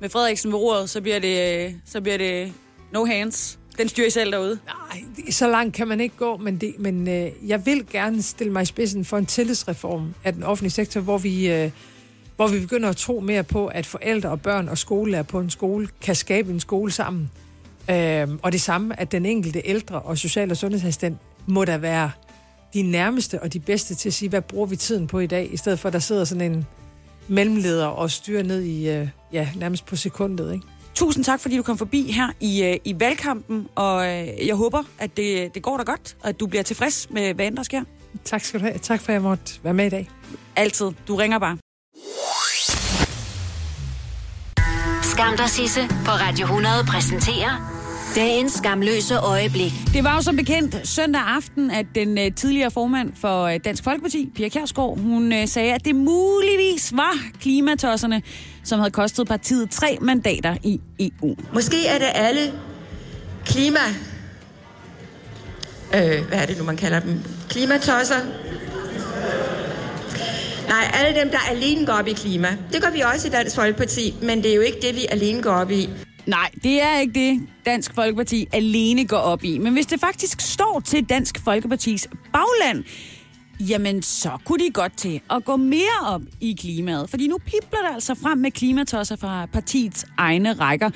Speaker 2: med Frederiksen ved roret, så bliver det, øh, så bliver det no hands. Den styrer I selv derude.
Speaker 5: Nej, så langt kan man ikke gå, men, det, men øh, jeg vil gerne stille mig i spidsen for en tillidsreform af den offentlige sektor, hvor vi, øh, hvor vi begynder at tro mere på, at forældre og børn og skolelærer på en skole kan skabe en skole sammen. Øh, og det samme, at den enkelte ældre og social- og sundhedsassistent må da være de nærmeste og de bedste til at sige, hvad bruger vi tiden på i dag, i stedet for at der sidder sådan en mellemleder og styrer ned i, øh, ja, nærmest på sekundet, ikke?
Speaker 2: Tusind tak, fordi du kom forbi her i, øh, i valgkampen, og øh, jeg håber, at det, det går dig godt, og at du bliver tilfreds med, hvad end der sker.
Speaker 5: Tak skal du have. Tak for, at jeg måtte være med i dag.
Speaker 2: Altid. Du ringer bare.
Speaker 1: Skam dig, Sisse på Radio 100 præsenterer dagens skamløse øjeblik.
Speaker 2: Det var jo som bekendt søndag aften, at den øh, tidligere formand for øh, Dansk Folkeparti, Pia Kjærsgaard, hun øh, sagde, at det muligvis var klimatosserne, som havde kostet partiet tre mandater i EU.
Speaker 3: Måske er det alle klima... Øh, hvad er det nu, man kalder dem? Klimatosser? Nej, alle dem, der alene går op i klima. Det gør vi også i Dansk Folkeparti, men det er jo ikke det, vi alene går op i.
Speaker 2: Nej, det er ikke det, Dansk Folkeparti alene går op i. Men hvis det faktisk står til Dansk Folkepartis bagland, jamen så kunne de godt til at gå mere op i klimaet. Fordi nu pipler der altså frem med klimatosser fra partiets egne rækker.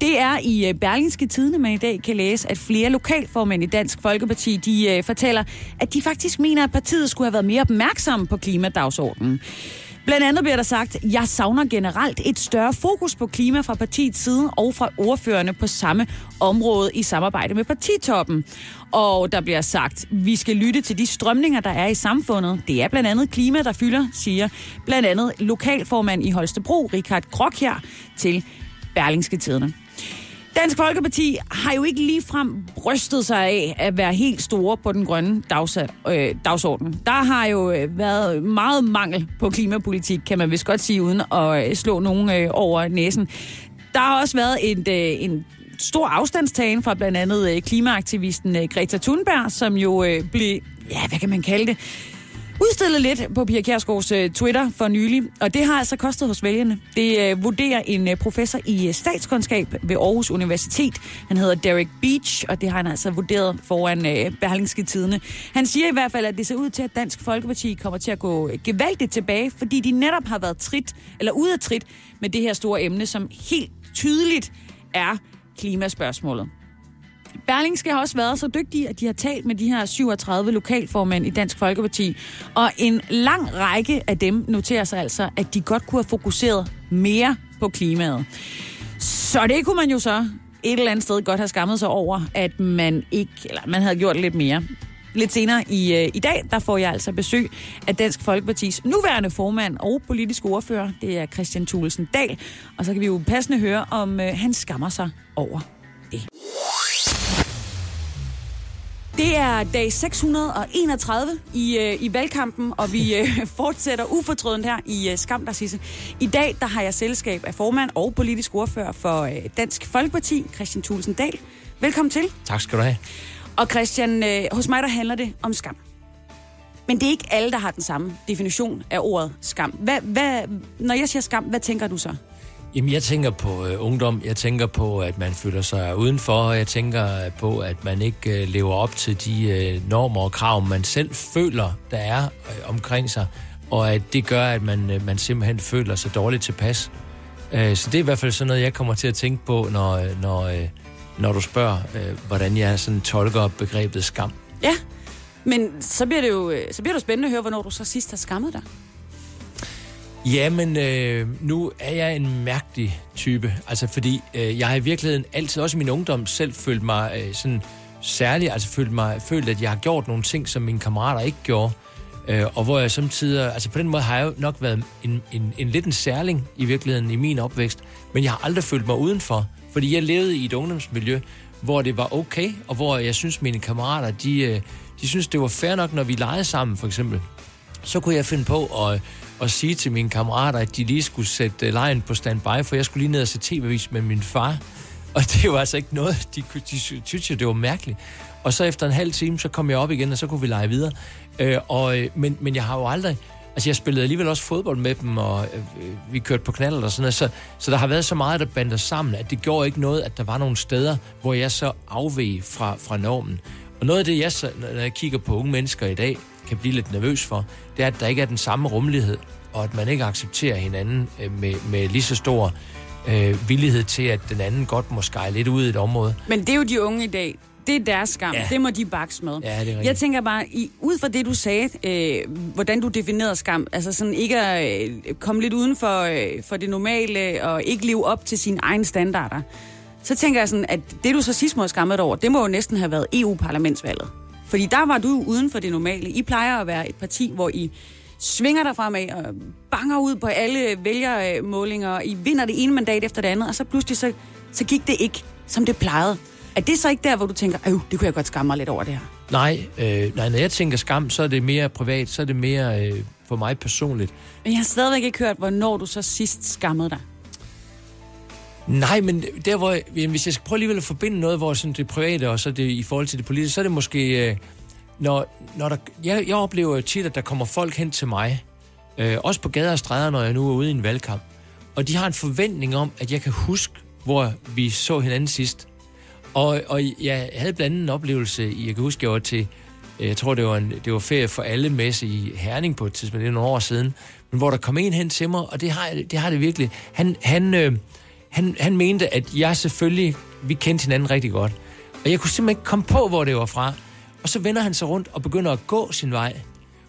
Speaker 2: Det er i øh, Berlingske Tidene, man i dag kan læse, at flere lokalformænd i Dansk Folkeparti, de øh, fortæller, at de faktisk mener, at partiet skulle have været mere opmærksomme på klimadagsordenen. Blandt andet bliver der sagt, jeg savner generelt et større fokus på klima fra partiets side og fra ordførerne på samme område i samarbejde med partitoppen. Og der bliver sagt, vi skal lytte til de strømninger, der er i samfundet. Det er blandt andet klima, der fylder, siger blandt andet lokalformand i Holstebro, Richard Grok her, til Berlingske Tidene. Dansk Folkeparti har jo ikke ligefrem brystet sig af at være helt store på den grønne dags- øh, dagsorden. Der har jo øh, været meget mangel på klimapolitik, kan man vist godt sige, uden at øh, slå nogen øh, over næsen. Der har også været en, øh, en stor afstandstagen fra blandt andet øh, klimaaktivisten øh, Greta Thunberg, som jo øh, blev, ja, hvad kan man kalde det, udstillet lidt på Pia Kjærsgaards øh, Twitter for nylig, og det har altså kostet hos vælgerne. Det øh, vurderer en øh, professor i øh, statskundskab ved Aarhus Universitet. Han hedder Derek Beach, og det har han altså vurderet foran øh, Berlingske Tidene. Han siger i hvert fald, at det ser ud til, at Dansk Folkeparti kommer til at gå gevaldigt tilbage, fordi de netop har været trit, eller ude af trit med det her store emne, som helt tydeligt er klimaspørgsmålet. Berlingske har også været så dygtige, at de har talt med de her 37 lokalformænd i Dansk Folkeparti. Og en lang række af dem noterer sig altså, at de godt kunne have fokuseret mere på klimaet. Så det kunne man jo så et eller andet sted godt have skammet sig over, at man ikke, eller man havde gjort lidt mere. Lidt senere i, øh, i dag, der får jeg altså besøg af Dansk Folkepartis nuværende formand og politisk ordfører. Det er Christian Thulesen Dahl. Og så kan vi jo passende høre, om øh, han skammer sig over det. Det er dag 631 i, øh, i valgkampen, og vi øh, fortsætter ufortrødent her i øh, Skam der Sisse. I dag der har jeg selskab af formand og politisk ordfører for øh, Dansk Folkeparti, Christian Thulesen Dahl. Velkommen til.
Speaker 11: Tak skal du have.
Speaker 2: Og Christian, øh, hos mig der handler det om skam. Men det er ikke alle, der har den samme definition af ordet skam. Hvad, hvad, når jeg siger skam, hvad tænker du så?
Speaker 11: Jamen, jeg tænker på øh, ungdom. Jeg tænker på, at man føler sig udenfor. Jeg tænker øh, på, at man ikke øh, lever op til de øh, normer og krav, man selv føler, der er øh, omkring sig. Og at det gør, at man, øh, man simpelthen føler sig dårligt tilpas. Øh, så det er i hvert fald sådan noget, jeg kommer til at tænke på, når, øh, når, øh, når du spørger, øh, hvordan jeg sådan tolker begrebet skam.
Speaker 2: Ja, men så bliver det jo øh, så bliver det jo spændende at høre, hvornår du så sidst har skammet dig.
Speaker 11: Jamen, øh, nu er jeg en mærkelig type. Altså, fordi øh, jeg har i virkeligheden altid, også i min ungdom, selv følt mig øh, sådan særlig, altså følt, mig, følt, at jeg har gjort nogle ting, som mine kammerater ikke gjorde. Øh, og hvor jeg samtidig, altså på den måde har jeg jo nok været en, en, en lidt en særling i virkeligheden i min opvækst, men jeg har aldrig følt mig udenfor, fordi jeg levede i et ungdomsmiljø, hvor det var okay, og hvor jeg synes, mine kammerater, de, øh, de synes, det var fair nok, når vi legede sammen, for eksempel. Så kunne jeg finde på at, at sige til mine kammerater, at de lige skulle sætte øh, lejen på standby, for jeg skulle lige ned og se tv-avis med min far. Og det var altså ikke noget, de, de syntes jo, det var mærkeligt. Og så efter en halv time, så kom jeg op igen, og så kunne vi lege videre. Øh, og, øh, men, men jeg har jo aldrig... Altså, jeg spillede alligevel også fodbold med dem, og øh, øh vi kørte på knaller og sådan noget. Så, så der har været så meget, der bander sammen, at det gjorde ikke noget, at der var nogle steder, hvor jeg så afveg fra, fra normen. Og noget af det, jeg så, når jeg kigger på unge mennesker i dag, kan blive lidt nervøs for, det er, at der ikke er den samme rummelighed, og at man ikke accepterer hinanden øh, med, med lige så stor øh, villighed til, at den anden godt må skære lidt ud i et område.
Speaker 2: Men det er jo de unge i dag. Det er deres skam.
Speaker 11: Ja.
Speaker 2: Det må de bakse med.
Speaker 11: Ja, det er rigtigt.
Speaker 2: Jeg tænker bare, i, ud fra det, du sagde, øh, hvordan du definerede skam, altså sådan ikke at øh, komme lidt uden for, øh, for det normale, og ikke leve op til sine egne standarder, så tænker jeg sådan, at det, du så sidst må have skammet over, det må jo næsten have været EU-parlamentsvalget. Fordi der var du uden for det normale. I plejer at være et parti, hvor I svinger dig fremad og banger ud på alle vælgermålinger, og I vinder det ene mandat efter det andet, og så pludselig så, så gik det ikke, som det plejede. Er det så ikke der, hvor du tænker, at det kunne jeg godt skamme mig lidt over det her?
Speaker 11: Nej, øh, nej, når jeg tænker skam, så er det mere privat, så er det mere øh, for mig personligt.
Speaker 2: Men jeg har stadigvæk ikke hørt, hvornår du så sidst skammede dig.
Speaker 11: Nej, men der hvor, jamen, hvis jeg skal prøve alligevel at forbinde noget, hvor sådan det private og så det i forhold til det politiske, så er det måske, øh, når, når der, jeg, jeg oplever jo tit, at der kommer folk hen til mig, øh, også på gader og stræder, når jeg nu er ude i en valgkamp, og de har en forventning om, at jeg kan huske, hvor vi så hinanden sidst. Og, og jeg havde blandt andet en oplevelse, i- jeg kan huske, jeg var til, øh, jeg tror, det var, en, det var ferie for alle messe i Herning på et tidspunkt, det er nogle år siden, men hvor der kom en hen til mig, og det har, det har det virkelig. Han, han, øh, han, han mente, at jeg selvfølgelig, vi kendte hinanden rigtig godt. Og jeg kunne simpelthen ikke komme på, hvor det var fra. Og så vender han sig rundt og begynder at gå sin vej.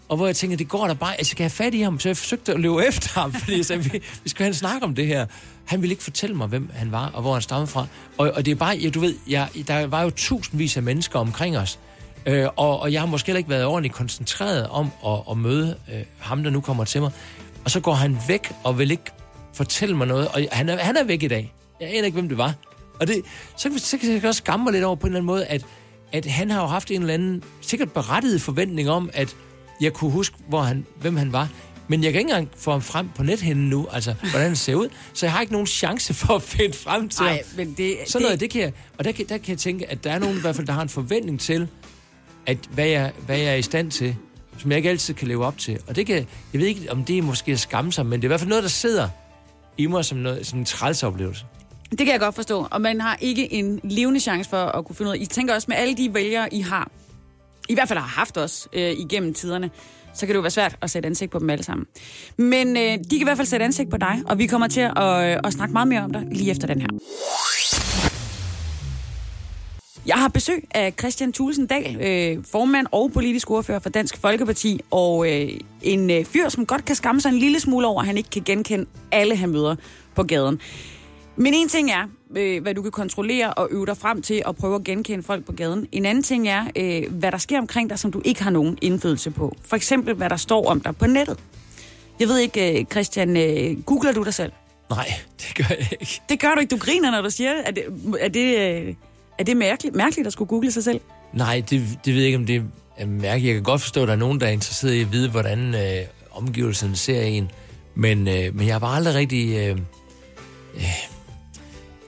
Speaker 11: Og hvor jeg tænker, det går der bare, altså jeg kan have fat i ham. Så jeg forsøgte at løbe efter ham, fordi jeg sagde, vi, vi skal have en snak om det her. Han ville ikke fortælle mig, hvem han var, og hvor han stammede fra. Og, og det er bare, ja, du ved, jeg, der var jo tusindvis af mennesker omkring os. Øh, og, og jeg har måske heller ikke været ordentligt koncentreret om at, at møde øh, ham, der nu kommer til mig. Og så går han væk og vil ikke fortælle mig noget. Og han er, han er væk i dag. Jeg aner ikke, hvem det var. Og det, så, så kan jeg også skamme mig lidt over på en eller anden måde, at, at han har jo haft en eller anden sikkert berettiget forventning om, at jeg kunne huske, hvor han, hvem han var. Men jeg kan ikke engang få ham frem på nethinden nu, altså hvordan han ser ud. Så jeg har ikke nogen chance for at finde frem til
Speaker 2: Nej,
Speaker 11: ham.
Speaker 2: men det...
Speaker 11: Sådan noget, det kan jeg, og der kan, der kan jeg tænke, at der er nogen i hvert fald, der har en forventning til, at hvad jeg, hvad jeg er i stand til, som jeg ikke altid kan leve op til. Og det kan, jeg ved ikke, om det er måske at skamme sig, men det er i hvert fald noget, der sidder i mig som, noget, som en trælsoplevelse.
Speaker 2: Det kan jeg godt forstå, og man har ikke en levende chance for at kunne finde ud af. I tænker også med alle de vælgere, I har, i hvert fald har haft os øh, igennem tiderne, så kan det jo være svært at sætte ansigt på dem alle sammen. Men øh, de kan i hvert fald sætte ansigt på dig, og vi kommer til at, øh, at snakke meget mere om dig lige efter den her. Jeg har besøg af Christian Thulesen Dahl, øh, formand og politisk ordfører for Dansk Folkeparti, og øh, en øh, fyr, som godt kan skamme sig en lille smule over, at han ikke kan genkende alle, han møder på gaden. Men en ting er, øh, hvad du kan kontrollere og øve dig frem til at prøve at genkende folk på gaden. En anden ting er, øh, hvad der sker omkring dig, som du ikke har nogen indflydelse på. For eksempel, hvad der står om dig på nettet. Jeg ved ikke, øh, Christian, øh, googler du dig selv?
Speaker 11: Nej, det gør jeg ikke.
Speaker 2: Det gør du ikke. Du griner, når du siger det. Er det, er det, øh, er det mærkeligt, mærkeligt at skulle google sig selv?
Speaker 11: Nej, det, det ved jeg ikke, om det er mærkeligt. Jeg kan godt forstå, at der er nogen, der er interesseret i at vide, hvordan øh, omgivelserne ser en. Men, øh, men jeg har bare aldrig rigtig... Øh, øh,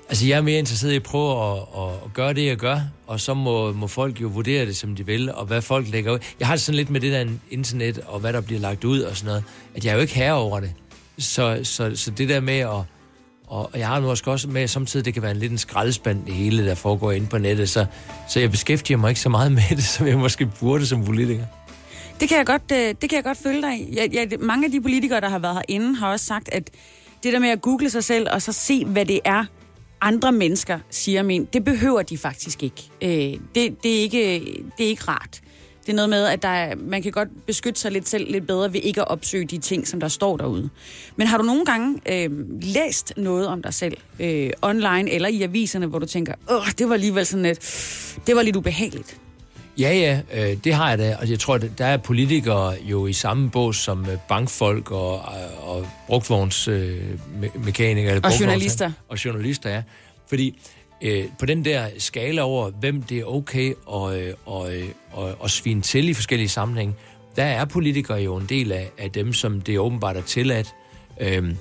Speaker 11: altså, jeg er mere interesseret i at prøve at, at, at gøre det, jeg gør, og så må, må folk jo vurdere det, som de vil, og hvad folk lægger ud. Jeg har det sådan lidt med det der internet, og hvad der bliver lagt ud og sådan noget, at jeg er jo ikke herre over det. Så, så, så det der med at... Og jeg har nu også også med, at samtidig det kan være en lidt en skraldespand, det hele, der foregår inde på nettet, så, så jeg beskæftiger mig ikke så meget med det, som jeg måske burde som politiker.
Speaker 2: Det kan jeg godt, øh, det kan jeg godt følge dig i. Jeg, jeg, mange af de politikere, der har været herinde, har også sagt, at det der med at google sig selv, og så se, hvad det er, andre mennesker siger om en, det behøver de faktisk ikke. Øh, det, det, er ikke det er ikke rart. Det er noget med, at der er, man kan godt beskytte sig lidt selv lidt bedre ved ikke at opsøge de ting, som der står derude. Men har du nogle gange øh, læst noget om dig selv, øh, online eller i aviserne, hvor du tænker, åh, det var alligevel sådan lidt, det var lidt ubehageligt?
Speaker 11: Ja, ja, øh, det har jeg da. Og jeg tror, der er politikere jo i samme bås som øh, bankfolk og, og, og brugtvognsmekanikere. Øh, me-
Speaker 2: Og journalister.
Speaker 11: Og journalister, ja. Fordi øh, på den der skala over, hvem det er okay at, øh, og, øh, og, og svine til i forskellige sammenhænge, der er politikere jo en del af, af dem, som det åbenbart er tilladt øh,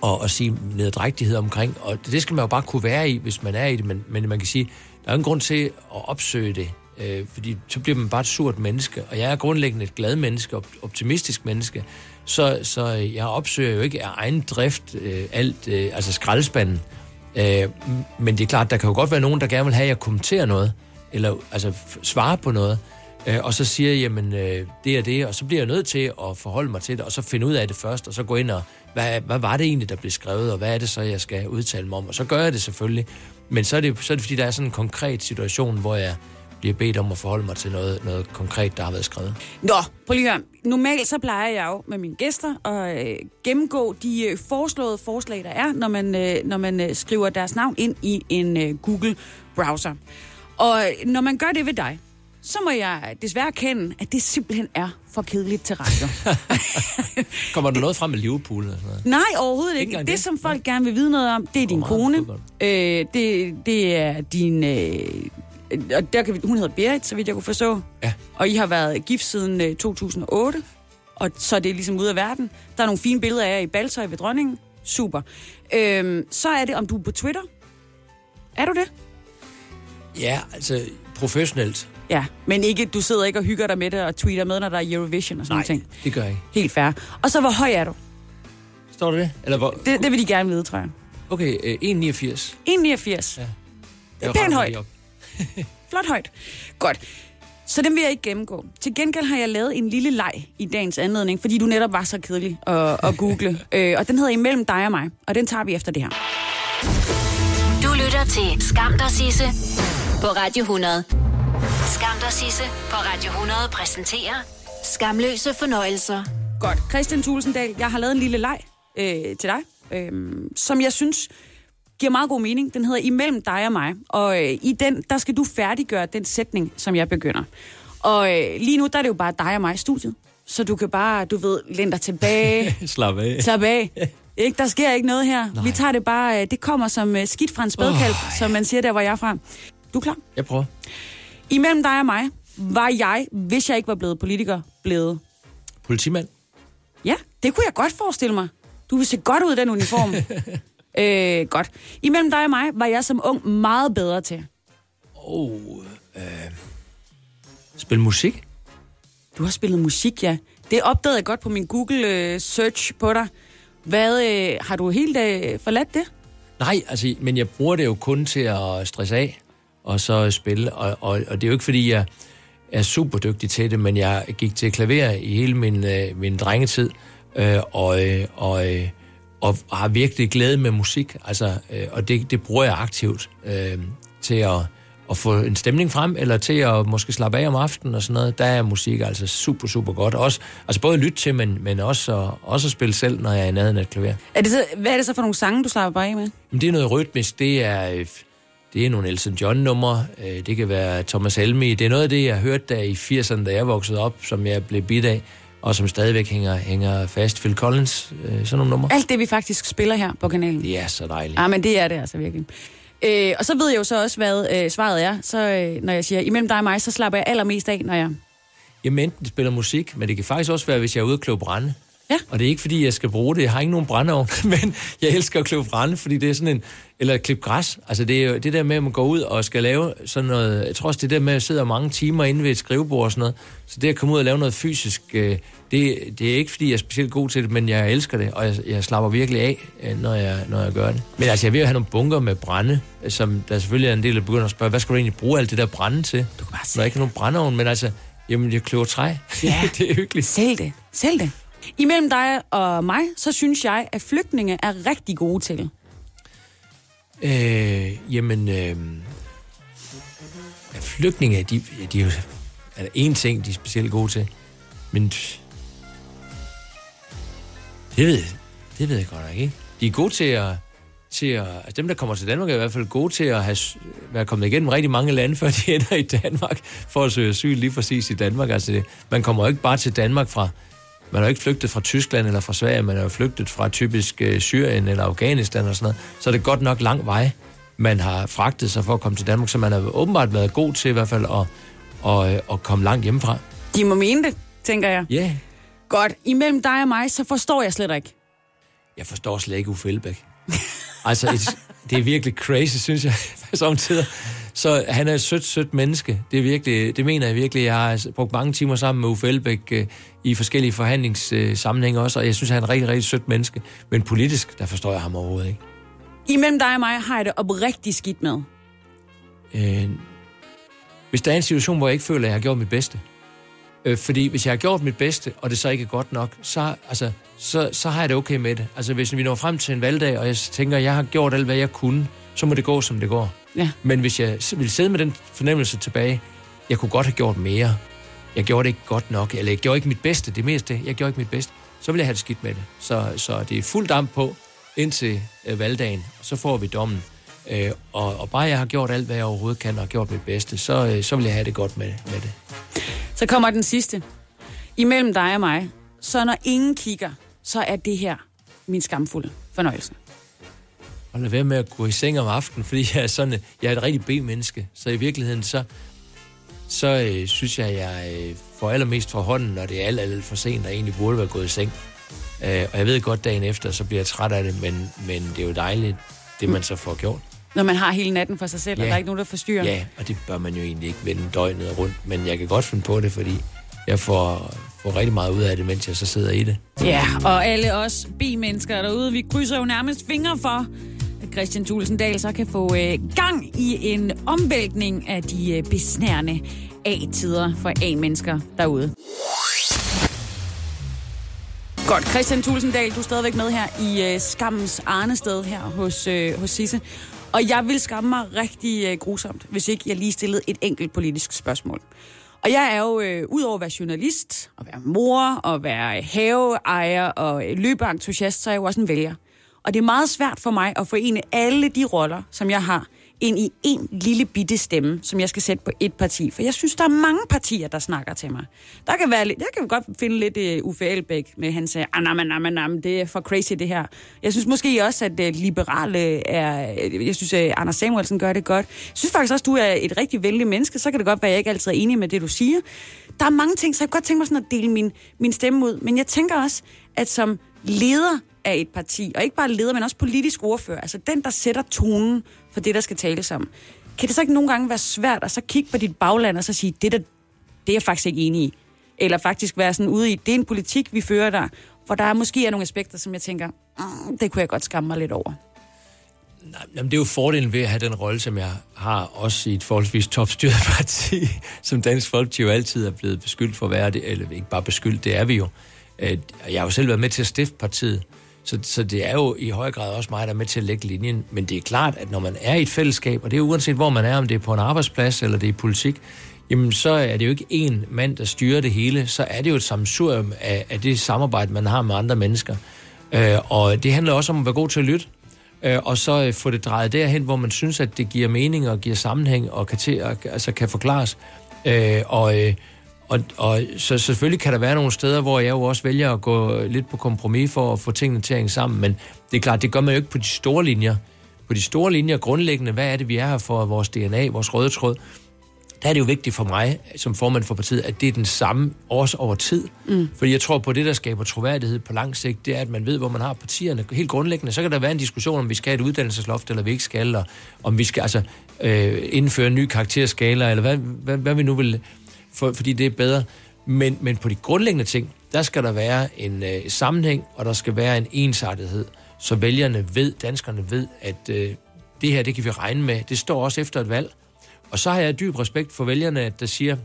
Speaker 11: og, og sige neddrægtighed omkring. Og det skal man jo bare kunne være i, hvis man er i det. Men, men man kan sige, der er ingen grund til at opsøge det, øh, fordi så bliver man bare et surt menneske. Og jeg er grundlæggende et glad menneske, optimistisk menneske. Så, så jeg opsøger jo ikke af egen drift øh, alt, øh, altså skraldespanden. Øh, Øh, men det er klart, der kan jo godt være nogen, der gerne vil have, at jeg kommenterer noget, eller altså svare på noget, øh, og så siger jeg, jamen øh, det er det, og så bliver jeg nødt til at forholde mig til det, og så finde ud af det først, og så gå ind og, hvad, hvad var det egentlig, der blev skrevet, og hvad er det så, jeg skal udtale mig om, og så gør jeg det selvfølgelig. Men så er det, så er det fordi, der er sådan en konkret situation, hvor jeg bliver bedt om at forholde mig til noget, noget konkret, der har været skrevet.
Speaker 2: Nå, prøv lige at høre. Normalt så plejer jeg jo med mine gæster at øh, gennemgå de øh, foreslåede forslag, der er, når man, øh, når man øh, skriver deres navn ind i en øh, Google-browser. Og øh, når man gør det ved dig, så må jeg desværre erkende, at det simpelthen er for kedeligt til radio.
Speaker 11: Kommer der noget frem med Liverpool? Eller sådan noget?
Speaker 2: Nej, overhovedet
Speaker 11: Ikke
Speaker 2: Det,
Speaker 11: det?
Speaker 2: som folk gerne vil vide noget om, det er din kone. Øh, det, det er din... Øh, og der kan vi, hun hedder Berit, så vidt jeg kunne forstå.
Speaker 11: Ja.
Speaker 2: Og I har været gift siden øh, 2008. Og så er det ligesom ude af verden. Der er nogle fine billeder af jer i baltøj ved dronningen. Super. Øhm, så er det, om du er på Twitter. Er du det?
Speaker 11: Ja, altså professionelt.
Speaker 2: Ja, men ikke, du sidder ikke og hygger dig med det og tweeter med, når der er Eurovision og sådan
Speaker 11: Nej,
Speaker 2: noget ting.
Speaker 11: det gør jeg ikke.
Speaker 2: Helt fair. Og så, hvor høj er du?
Speaker 11: Står der det? Eller hvor?
Speaker 2: Det, det vil de gerne vide, tror jeg.
Speaker 11: Okay, øh, 1,89.
Speaker 2: 1,89.
Speaker 11: Ja.
Speaker 2: Er pænt højt.
Speaker 11: op.
Speaker 2: Flot højt. Godt. Så den vil jeg ikke gennemgå. Til gengæld har jeg lavet en lille leg i dagens anledning, fordi du netop var så kedelig at, at google. øh, og den hedder Imellem dig og mig, og den tager vi efter det her.
Speaker 1: Du lytter til Skam dig Sisse på Radio 100. Skam dig Sisse på Radio 100 præsenterer Skamløse fornøjelser.
Speaker 2: Godt. Christian Tulsendal, jeg har lavet en lille leg øh, til dig, øh, som jeg synes giver meget god mening. Den hedder Imellem dig og mig. Og øh, i den, der skal du færdiggøre den sætning, som jeg begynder. Og øh, lige nu, der er det jo bare dig og mig i studiet. Så du kan bare, du ved, læne dig tilbage,
Speaker 11: Slap af.
Speaker 2: Slap af. Ikke, der sker ikke noget her. Nej. Vi tager det bare, øh, det kommer som øh, skidt fra en spædkalv, oh, som man siger der, hvor jeg er fra. Du er klar?
Speaker 11: Jeg prøver.
Speaker 2: Imellem dig og mig var jeg, hvis jeg ikke var blevet politiker, blevet...
Speaker 11: Politimand.
Speaker 2: Ja, det kunne jeg godt forestille mig. Du vil se godt ud i den uniform. øh, godt. Imellem dig og mig var jeg som ung meget bedre til.
Speaker 11: Oh, øh, spil musik?
Speaker 2: Du har spillet musik, ja. Det opdagede jeg godt på min Google-search på dig. Hvad, øh, har du helt øh, forladt det?
Speaker 11: Nej, altså, men jeg bruger det jo kun til at stresse af, og så spille. Og, og, og det er jo ikke, fordi jeg er super dygtig til det, men jeg gik til klaver i hele min, øh, min drengetid, øh, og, øh, og, øh, og har virkelig glæde med musik. Altså, øh, og det, det bruger jeg aktivt øh, til at, at få en stemning frem, eller til at måske slappe af om aftenen og sådan noget. Der er musik altså super, super godt. Også, altså både at lytte til, men, men også, at, også at spille selv, når jeg er i nærheden af et klaver.
Speaker 2: Er det så, hvad er det så for nogle sange, du slapper bare af med?
Speaker 11: Men det er noget rytmisk. Det er, det er nogle Elton John-numre. Øh, Det kan være Thomas Helmi. Det er noget af det, jeg hørte der i 80'erne, da jeg voksede op, som jeg blev bit af, og som stadigvæk hænger, hænger fast. Phil Collins, øh, sådan nogle numre.
Speaker 2: Alt det, vi faktisk spiller her på kanalen.
Speaker 11: Er så dejligt.
Speaker 2: Ja, men det er det altså virkelig. Øh, og så ved jeg jo så også, hvad øh, svaret er. Så øh, når jeg siger, imellem dig og mig, så slapper jeg allermest af, når jeg...
Speaker 11: Jamen enten spiller musik, men det kan faktisk også være, hvis jeg er ude og kløve brænde.
Speaker 2: Ja.
Speaker 11: Og det er ikke, fordi jeg skal bruge det. Jeg har ikke nogen brændeovn, men jeg elsker at kløve brænde, fordi det er sådan en... Eller klippe græs. Altså det er jo det der med, at man går ud og skal lave sådan noget... Jeg tror også, det der med at sidde mange timer inde ved et skrivebord og sådan noget. Så det at komme ud og lave noget fysisk, øh, det, det er ikke, fordi jeg er specielt god til det, men jeg elsker det, og jeg, jeg slapper virkelig af, øh, når jeg, når jeg gør det. Men altså, jeg vil have nogle bunker med brænde, øh, som der selvfølgelig er en del, der begynder at spørge, hvad skal du egentlig bruge alt det der brænde til?
Speaker 2: Du kan bare
Speaker 11: Når jeg ikke har nogen brændeovn, men altså, jamen, jeg kløver træ.
Speaker 2: Ja.
Speaker 11: det er hyggeligt.
Speaker 2: Sælg det. Sælg det. Imellem dig og mig, så synes jeg, at flygtninge er rigtig gode til.
Speaker 11: Øh, jamen, øh, flygtninge, de, de er jo er der en ting, de er specielt gode til. Men det ved, det ved jeg godt nok ikke. De er gode til at, til at... Altså dem, der kommer til Danmark, er i hvert fald gode til at have, være kommet igennem rigtig mange lande, før de ender i Danmark, for at søge asyl lige præcis i Danmark. Altså, det, man kommer jo ikke bare til Danmark fra... Man er jo ikke flygtet fra Tyskland eller fra Sverige, man er jo flygtet fra typisk øh, Syrien eller Afghanistan og sådan noget. Så er det godt nok lang vej, man har fragtet sig for at komme til Danmark, så man har åbenbart været god til i hvert fald at, at, øh, at komme langt hjemmefra.
Speaker 2: De må mene det, tænker jeg.
Speaker 11: Ja, yeah.
Speaker 2: Godt. Imellem dig og mig, så forstår jeg slet ikke.
Speaker 11: jeg forstår slet ikke Uffe Elbæk. altså, et, det er virkelig crazy, synes jeg, samtidig. Så han er et sødt, sødt menneske. Det, er virkelig, det mener jeg virkelig. Jeg har brugt mange timer sammen med Uffe Elbæk øh, i forskellige forhandlingssammenhænge også, og jeg synes, han er en rigtig, rigtig sødt menneske. Men politisk, der forstår jeg ham overhovedet ikke.
Speaker 2: Imellem dig og mig har jeg det oprigtigt skidt med.
Speaker 11: Øh, hvis der er en situation, hvor jeg ikke føler, at jeg har gjort mit bedste, øh, fordi hvis jeg har gjort mit bedste, og det så ikke er godt nok, så, altså, så, så har jeg det okay med det. Altså hvis vi når frem til en valgdag, og jeg tænker, at jeg har gjort alt, hvad jeg kunne, så må det gå, som det går.
Speaker 2: Ja.
Speaker 11: Men hvis jeg ville sidde med den fornemmelse tilbage, jeg kunne godt have gjort mere, jeg gjorde det ikke godt nok, eller jeg gjorde ikke mit bedste, det meste, jeg gjorde ikke mit bedste, så vil jeg have det skidt med det. Så, så det er fuld damp på indtil øh, valgdagen, og så får vi dommen. Øh, og, og bare jeg har gjort alt, hvad jeg overhovedet kan, og gjort mit bedste, så, øh, så vil jeg have det godt med, med det.
Speaker 2: Så kommer den sidste. Imellem dig og mig, så når ingen kigger, så er det her min skamfulde fornøjelse.
Speaker 11: Og lad være med at gå i seng om aftenen, fordi jeg er sådan, jeg er et rigtig B-menneske. Så i virkeligheden, så, så øh, synes jeg, jeg øh, får allermest fra hånden, når det er alt, alt for sent, og egentlig burde være gået i seng. Øh, og jeg ved godt, dagen efter, så bliver jeg træt af det, men, men det er jo dejligt, det man så får gjort.
Speaker 2: Når man har hele natten for sig selv, ja. og der er ikke nogen, der forstyrrer.
Speaker 11: Ja, og det bør man jo egentlig ikke vende døgnet rundt, men jeg kan godt finde på det, fordi jeg får, får rigtig meget ud af det, mens jeg så sidder i det.
Speaker 2: Ja, og alle os B-mennesker derude, vi krydser jo nærmest fingre for, at Christian Thulesen Dahl så kan få øh, gang i en omvæltning af de øh, besnærende A-tider for A-mennesker derude. Godt, Christian Thulesen Dahl, du er stadigvæk med her i øh, skammens arnested her hos, øh, hos Sisse. Og jeg vil skamme mig rigtig øh, grusomt, hvis ikke jeg lige stillede et enkelt politisk spørgsmål. Og jeg er jo, øh, udover at være journalist, og være mor, og være haveejer og løbeentusiast, så er jeg jo også en vælger. Og det er meget svært for mig at forene alle de roller, som jeg har, ind i en lille bitte stemme, som jeg skal sætte på et parti. For jeg synes, der er mange partier, der snakker til mig. Der kan være, lidt- jeg kan godt finde lidt uh, Uffe Elbæk med hans uh, anam, anam, anam, det er for crazy det her. Jeg synes måske også, at uh, liberale er, øh, jeg synes, uh, Anders Samuelsen gør det godt. Jeg synes faktisk også, du er et rigtig venlig menneske, så kan det godt være, at jeg ikke altid er enig med det, du siger. Der er mange ting, så jeg kan godt tænke mig sådan at dele min, min stemme ud. Men jeg tænker også, at som leder af et parti, og ikke bare leder, men også politisk ordfører, altså den, der sætter tonen for det, der skal tales om. Kan det så ikke nogle gange være svært at så kigge på dit bagland og så sige, det, der, det er jeg faktisk ikke enig i? Eller faktisk være sådan ude i, det er en politik, vi fører der, hvor der måske er nogle aspekter, som jeg tænker, mm, det kunne jeg godt skamme mig lidt over.
Speaker 11: Nej, Jamen, det er jo fordelen ved at have den rolle, som jeg har, også i et forholdsvis topstyret parti, som Dansk Folkeparti jo altid er blevet beskyldt for at være det, eller ikke bare beskyldt, det er vi jo. Jeg har jo selv været med til at stifte partiet, så, så det er jo i høj grad også mig, der er med til at lægge linjen. Men det er klart, at når man er i et fællesskab, og det er uanset hvor man er, om det er på en arbejdsplads eller det er i politik, jamen så er det jo ikke én mand, der styrer det hele, så er det jo et samsurium af, af det samarbejde, man har med andre mennesker. Øh, og det handler også om at være god til at lytte, øh, og så øh, få det drejet derhen, hvor man synes, at det giver mening og giver sammenhæng og kan, til, og, altså kan forklares. Øh, og, øh, og, og så selvfølgelig kan der være nogle steder, hvor jeg jo også vælger at gå lidt på kompromis for at få tingene til at hænge sammen, men det er klart, det gør man jo ikke på de store linjer. På de store linjer grundlæggende, hvad er det, vi er her for, vores DNA, vores røde tråd, der er det jo vigtigt for mig, som formand for partiet, at det er den samme også over tid. Mm. Fordi jeg tror på, det, der skaber troværdighed på lang sigt, det er, at man ved, hvor man har partierne. Helt grundlæggende, så kan der være en diskussion, om vi skal have et uddannelsesloft, eller vi ikke skal, og om vi skal altså, øh, indføre en ny karakterskala, eller hvad, hvad, hvad vi nu vil, for, fordi det er bedre. Men, men på de grundlæggende ting, der skal der være en øh, sammenhæng, og der skal være en ensartethed, så vælgerne ved, danskerne ved, at øh, det her, det kan vi regne med. Det står også efter et valg. Og så har jeg dyb respekt for vælgerne, der siger,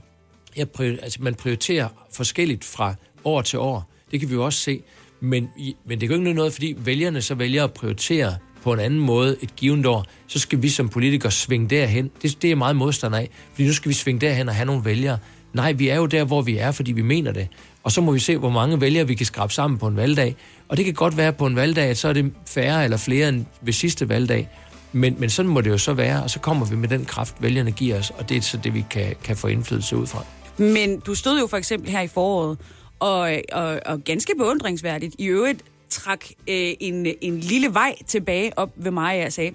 Speaker 11: at altså, man prioriterer forskelligt fra år til år. Det kan vi jo også se. Men, i- men det kan jo ikke noget, fordi vælgerne så vælger at prioritere på en anden måde et givet år, så skal vi som politikere svinge derhen. Det, det er jeg meget modstander af, fordi nu skal vi svinge derhen og have nogle vælgere. Nej, vi er jo der, hvor vi er, fordi vi mener det. Og så må vi se, hvor mange vælgere vi kan skrabe sammen på en valgdag. Og det kan godt være på en valgdag, at så er det færre eller flere end ved sidste valgdag. Men, men sådan må det jo så være, og så kommer vi med den kraft, vælgerne giver os, og det er så det, vi kan, kan få indflydelse ud fra.
Speaker 2: Men du stod jo for eksempel her i foråret, og, og, og ganske beundringsværdigt i øvrigt trak øh, en, en lille vej tilbage op ved mig og sagde,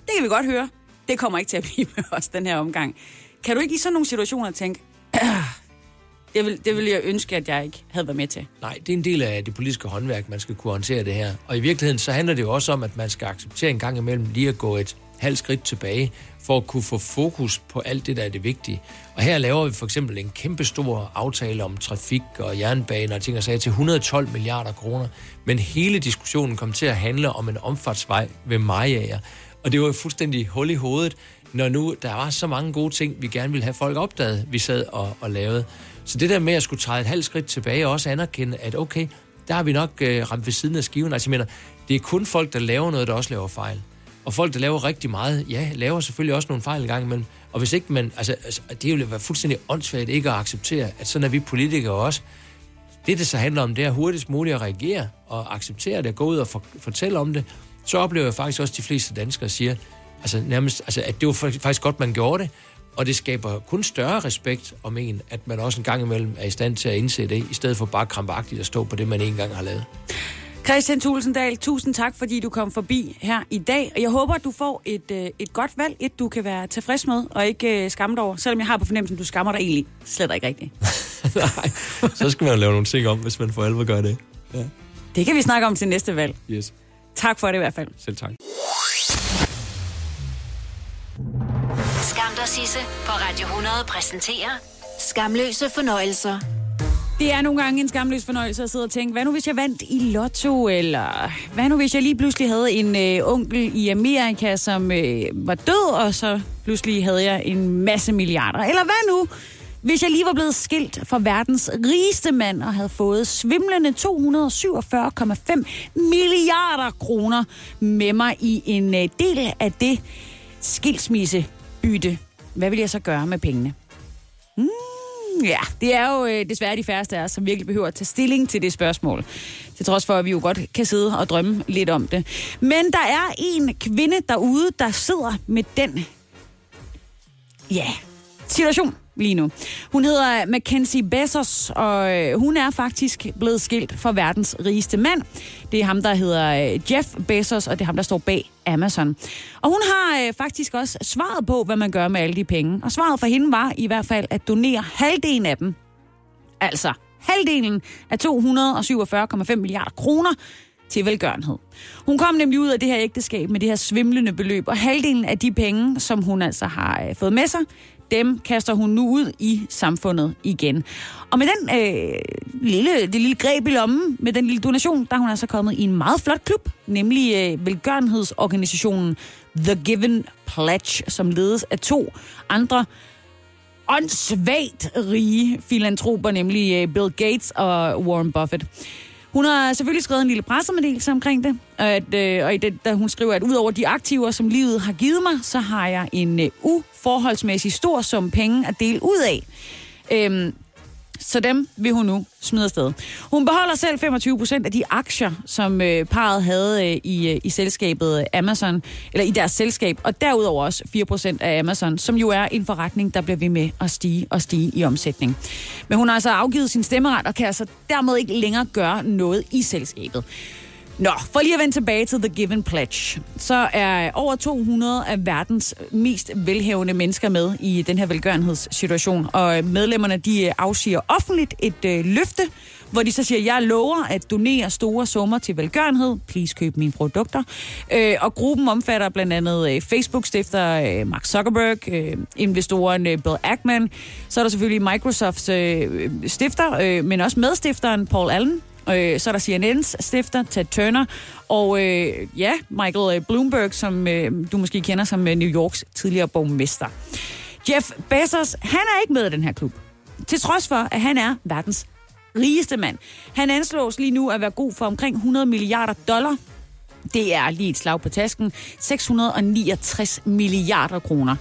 Speaker 2: det kan vi godt høre, det kommer ikke til at blive med os den her omgang. Kan du ikke i sådan nogle situationer tænke, det vil, det vil jeg ønske, at jeg ikke havde været med til?
Speaker 11: Nej, det er en del af det politiske håndværk, man skal kunne håndtere det her. Og i virkeligheden, så handler det jo også om, at man skal acceptere en gang imellem lige at gå et halvt skridt tilbage, for at kunne få fokus på alt det, der er det vigtige. Og her laver vi for eksempel en kæmpe stor aftale om trafik og jernbaner og ting og sager til 112 milliarder kroner. Men hele diskussionen kom til at handle om en omfartsvej ved Majager. Og det var jo fuldstændig hul i hovedet, når nu der var så mange gode ting, vi gerne ville have folk opdaget, vi sad og, og lavede. Så det der med at skulle træde et halvt skridt tilbage og også anerkende, at okay, der har vi nok øh, ramt ved siden af skiven. Altså jeg mener, det er kun folk, der laver noget, der også laver fejl. Og folk, der laver rigtig meget, ja, laver selvfølgelig også nogle fejl engang imellem. Og hvis ikke man, altså, altså det ville være fuldstændig åndssvagt ikke at acceptere, at sådan er vi politikere også. Det, det så handler om, det er hurtigst muligt at reagere og acceptere det, gå ud og for, fortælle om det. Så oplever jeg faktisk også, at de fleste danskere siger, altså nærmest, altså, at det var faktisk godt, man gjorde det. Og det skaber kun større respekt om en, at man også en gang imellem er i stand til at indse det, i stedet for bare krampagtigt at stå på det, man en gang har lavet.
Speaker 2: Christian Tulsendal, tusind tak, fordi du kom forbi her i dag. Og jeg håber, at du får et, øh, et godt valg, et du kan være tilfreds med, og ikke øh, skamme dig over. Selvom jeg har på fornemmelsen, at du skammer dig egentlig slet ikke rigtigt.
Speaker 11: Nej, så skal man jo lave nogle ting om, hvis man for alvor gør det. Ja.
Speaker 2: Det kan vi snakke om til næste valg.
Speaker 11: Yes.
Speaker 2: Tak for det i hvert fald.
Speaker 11: Selv tak.
Speaker 1: Sisse på Radio 100 præsenterer Skamløse fornøjelser.
Speaker 2: Det er nogle gange en skamløs fornøjelse at sidde og tænke, hvad nu hvis jeg vandt i lotto, eller hvad nu hvis jeg lige pludselig havde en øh, onkel i Amerika, som øh, var død, og så pludselig havde jeg en masse milliarder. Eller hvad nu, hvis jeg lige var blevet skilt fra verdens rigeste mand og havde fået svimlende 247,5 milliarder kroner med mig i en øh, del af det skilsmisse bytte, Hvad vil jeg så gøre med pengene? Mm, ja, det er jo øh, desværre de færreste af os, som virkelig behøver at tage stilling til det spørgsmål. Til trods for, at vi jo godt kan sidde og drømme lidt om det. Men der er en kvinde derude, der sidder med den ja, situation lige nu. Hun hedder Mackenzie Bezos, og øh, hun er faktisk blevet skilt fra verdens rigeste mand. Det er ham, der hedder øh, Jeff Bezos, og det er ham, der står bag Amazon. Og hun har øh, faktisk også svaret på, hvad man gør med alle de penge. Og svaret for hende var i hvert fald at donere halvdelen af dem. Altså halvdelen af 247,5 milliarder kroner til velgørenhed. Hun kom nemlig ud af det her ægteskab med det her svimlende beløb, og halvdelen af de penge, som hun altså har øh, fået med sig, dem kaster hun nu ud i samfundet igen. Og med den øh, lille, det lille greb i lommen, med den lille donation, der er hun altså kommet i en meget flot klub, nemlig øh, velgørenhedsorganisationen The Given Pledge, som ledes af to andre åndssvagt rige filantroper, nemlig øh, Bill Gates og Warren Buffett. Hun har selvfølgelig skrevet en lille pressemeddelelse omkring det, at, øh, og i det, der hun skriver, at udover de aktiver, som livet har givet mig, så har jeg en øh, uforholdsmæssig stor sum penge at dele ud af. Øhm, så dem vil hun nu smide afsted. Hun beholder selv 25 procent af de aktier, som øh, parret havde øh, i, øh, i selskabet øh, Amazon, eller i deres selskab, og derudover også 4 procent af Amazon, som jo er en forretning, der bliver ved med at stige og stige i omsætning. Men hun har altså afgivet sin stemmeret, og kan altså dermed ikke længere gøre noget i selskabet. Nå, for lige at vende tilbage til The Given Pledge, så er over 200 af verdens mest velhævende mennesker med i den her velgørenhedssituation, og medlemmerne de øh, afsiger offentligt et øh, løfte, hvor de så siger, jeg lover at donere store summer til velgørenhed. Please køb mine produkter. Øh, og gruppen omfatter blandt andet øh, Facebook-stifter øh, Mark Zuckerberg, øh, investoren øh, Bill Ackman, så er der selvfølgelig Microsofts øh, stifter, øh, men også medstifteren Paul Allen, Øh, så er der CNN's stifter, Ted Turner, og øh, ja, Michael øh, Bloomberg, som øh, du måske kender som øh, New Yorks tidligere borgmester. Jeff Bezos, han er ikke med i den her klub. Til trods for, at han er verdens rigeste mand. Han anslås lige nu at være god for omkring 100 milliarder dollar. Det er lige et slag på tasken. 669 milliarder kroner.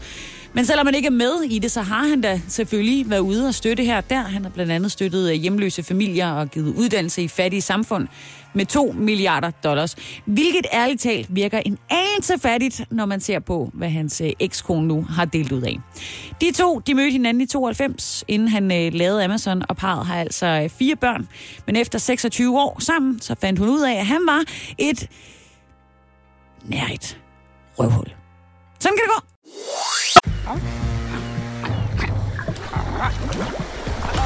Speaker 2: Men selvom man ikke er med i det, så har han da selvfølgelig været ude og støtte her og der. Han har blandt andet støttet øh, hjemløse familier og givet uddannelse i fattige samfund med 2 milliarder dollars. Hvilket ærligt talt virker en anelse fattigt, når man ser på, hvad hans øh, ekskone nu har delt ud af. De to, de mødte hinanden i 92, inden han øh, lavede Amazon, og parret har altså øh, fire børn. Men efter 26 år sammen, så fandt hun ud af, at han var et nært røvhul. Sådan kan det gå.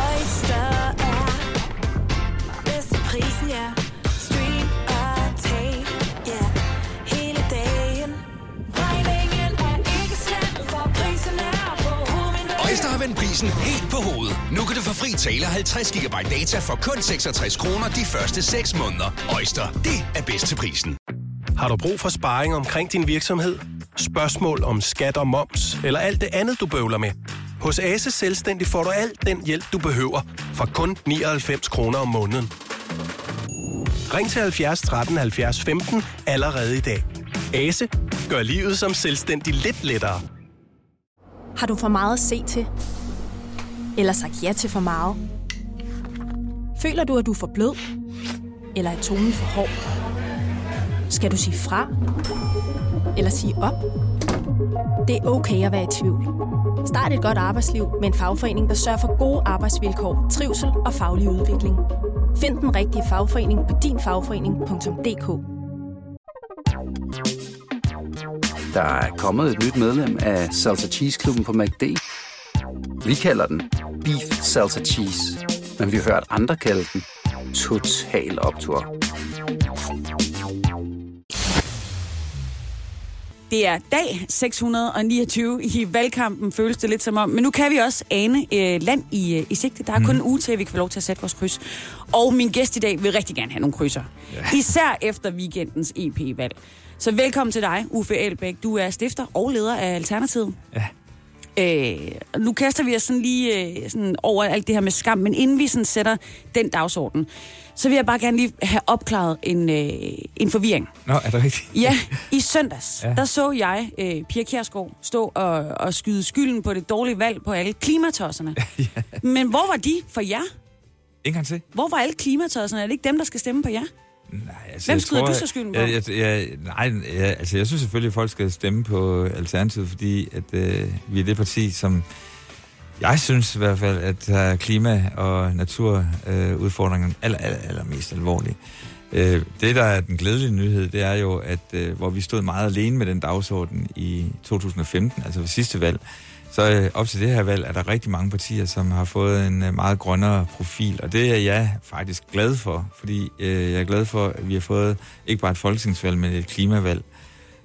Speaker 6: Oyster er bedst til prisen, ja. Stream og tag, ja. Hele dagen. Regningen er ikke slem, for prisen er på hovedet.
Speaker 7: Øjster har vendt prisen helt på hovedet. Nu kan du få fri tale 50 GB data for kun 66 kroner de første 6 måneder. Øjster, det er bedst til prisen.
Speaker 12: Har du brug for sparring omkring din virksomhed? Spørgsmål om skat og moms, eller alt det andet, du bøvler med? Hos Ase Selvstændig får du alt den hjælp, du behøver, for kun 99 kroner om måneden. Ring til 70 13 70 15 allerede i dag. Ase gør livet som selvstændig lidt lettere.
Speaker 9: Har du for meget at se til? Eller sagt ja til for meget? Føler du, at du er for blød? Eller er tonen for hård? Skal du sige fra? Eller sige op? Det er okay at være i tvivl. Start et godt arbejdsliv med en fagforening, der sørger for gode arbejdsvilkår, trivsel og faglig udvikling. Find den rigtige fagforening på dinfagforening.dk
Speaker 13: Der er kommet et nyt medlem af Salsa Cheese Klubben på MACD. Vi kalder den Beef Salsa Cheese, men vi har hørt andre kalde den Total Optor.
Speaker 2: Det er dag 629 i valgkampen, føles det lidt som om. Men nu kan vi også ane øh, land i, øh, i sigte. Der er kun en uge til, at vi kan få lov til at sætte vores kryds. Og min gæst i dag vil rigtig gerne have nogle krydser. Ja. Især efter weekendens EP-valg. Så velkommen til dig, Uffe Elbæk. Du er stifter og leder af Alternativet.
Speaker 14: Ja.
Speaker 2: Øh, nu kaster vi os sådan lige øh, sådan over alt det her med skam, men inden vi sådan sætter den dagsorden, så vil jeg bare gerne lige have opklaret en, øh, en forvirring.
Speaker 14: Nå, er det rigtigt?
Speaker 2: Ja, i søndags,
Speaker 14: Ja.
Speaker 2: der så jeg øh, Pia Kjærsgaard stå og, og skyde skylden på det dårlige valg på alle klimatosserne. ja. Men hvor var de for jer?
Speaker 14: En gang til.
Speaker 2: Hvor var alle klimatosserne? Er det ikke dem, der skal stemme på jer?
Speaker 14: Altså,
Speaker 2: Hvem skyder
Speaker 14: tror,
Speaker 2: du så skylden på?
Speaker 14: Jeg, jeg, jeg, nej, jeg, altså jeg synes selvfølgelig, at folk skal stemme på Alternativet, fordi at, øh, vi er det parti, som jeg synes i hvert fald, at øh, klima- og naturudfordringen øh, aller, aller, aller mest alvorlige. Øh, det, der er den glædelige nyhed, det er jo, at øh, hvor vi stod meget alene med den dagsorden i 2015, altså ved sidste valg, så øh, op til det her valg er der rigtig mange partier, som har fået en øh, meget grønnere profil, og det er jeg faktisk glad for, fordi øh, jeg er glad for, at vi har fået ikke bare et folketingsvalg, men et klimavalg.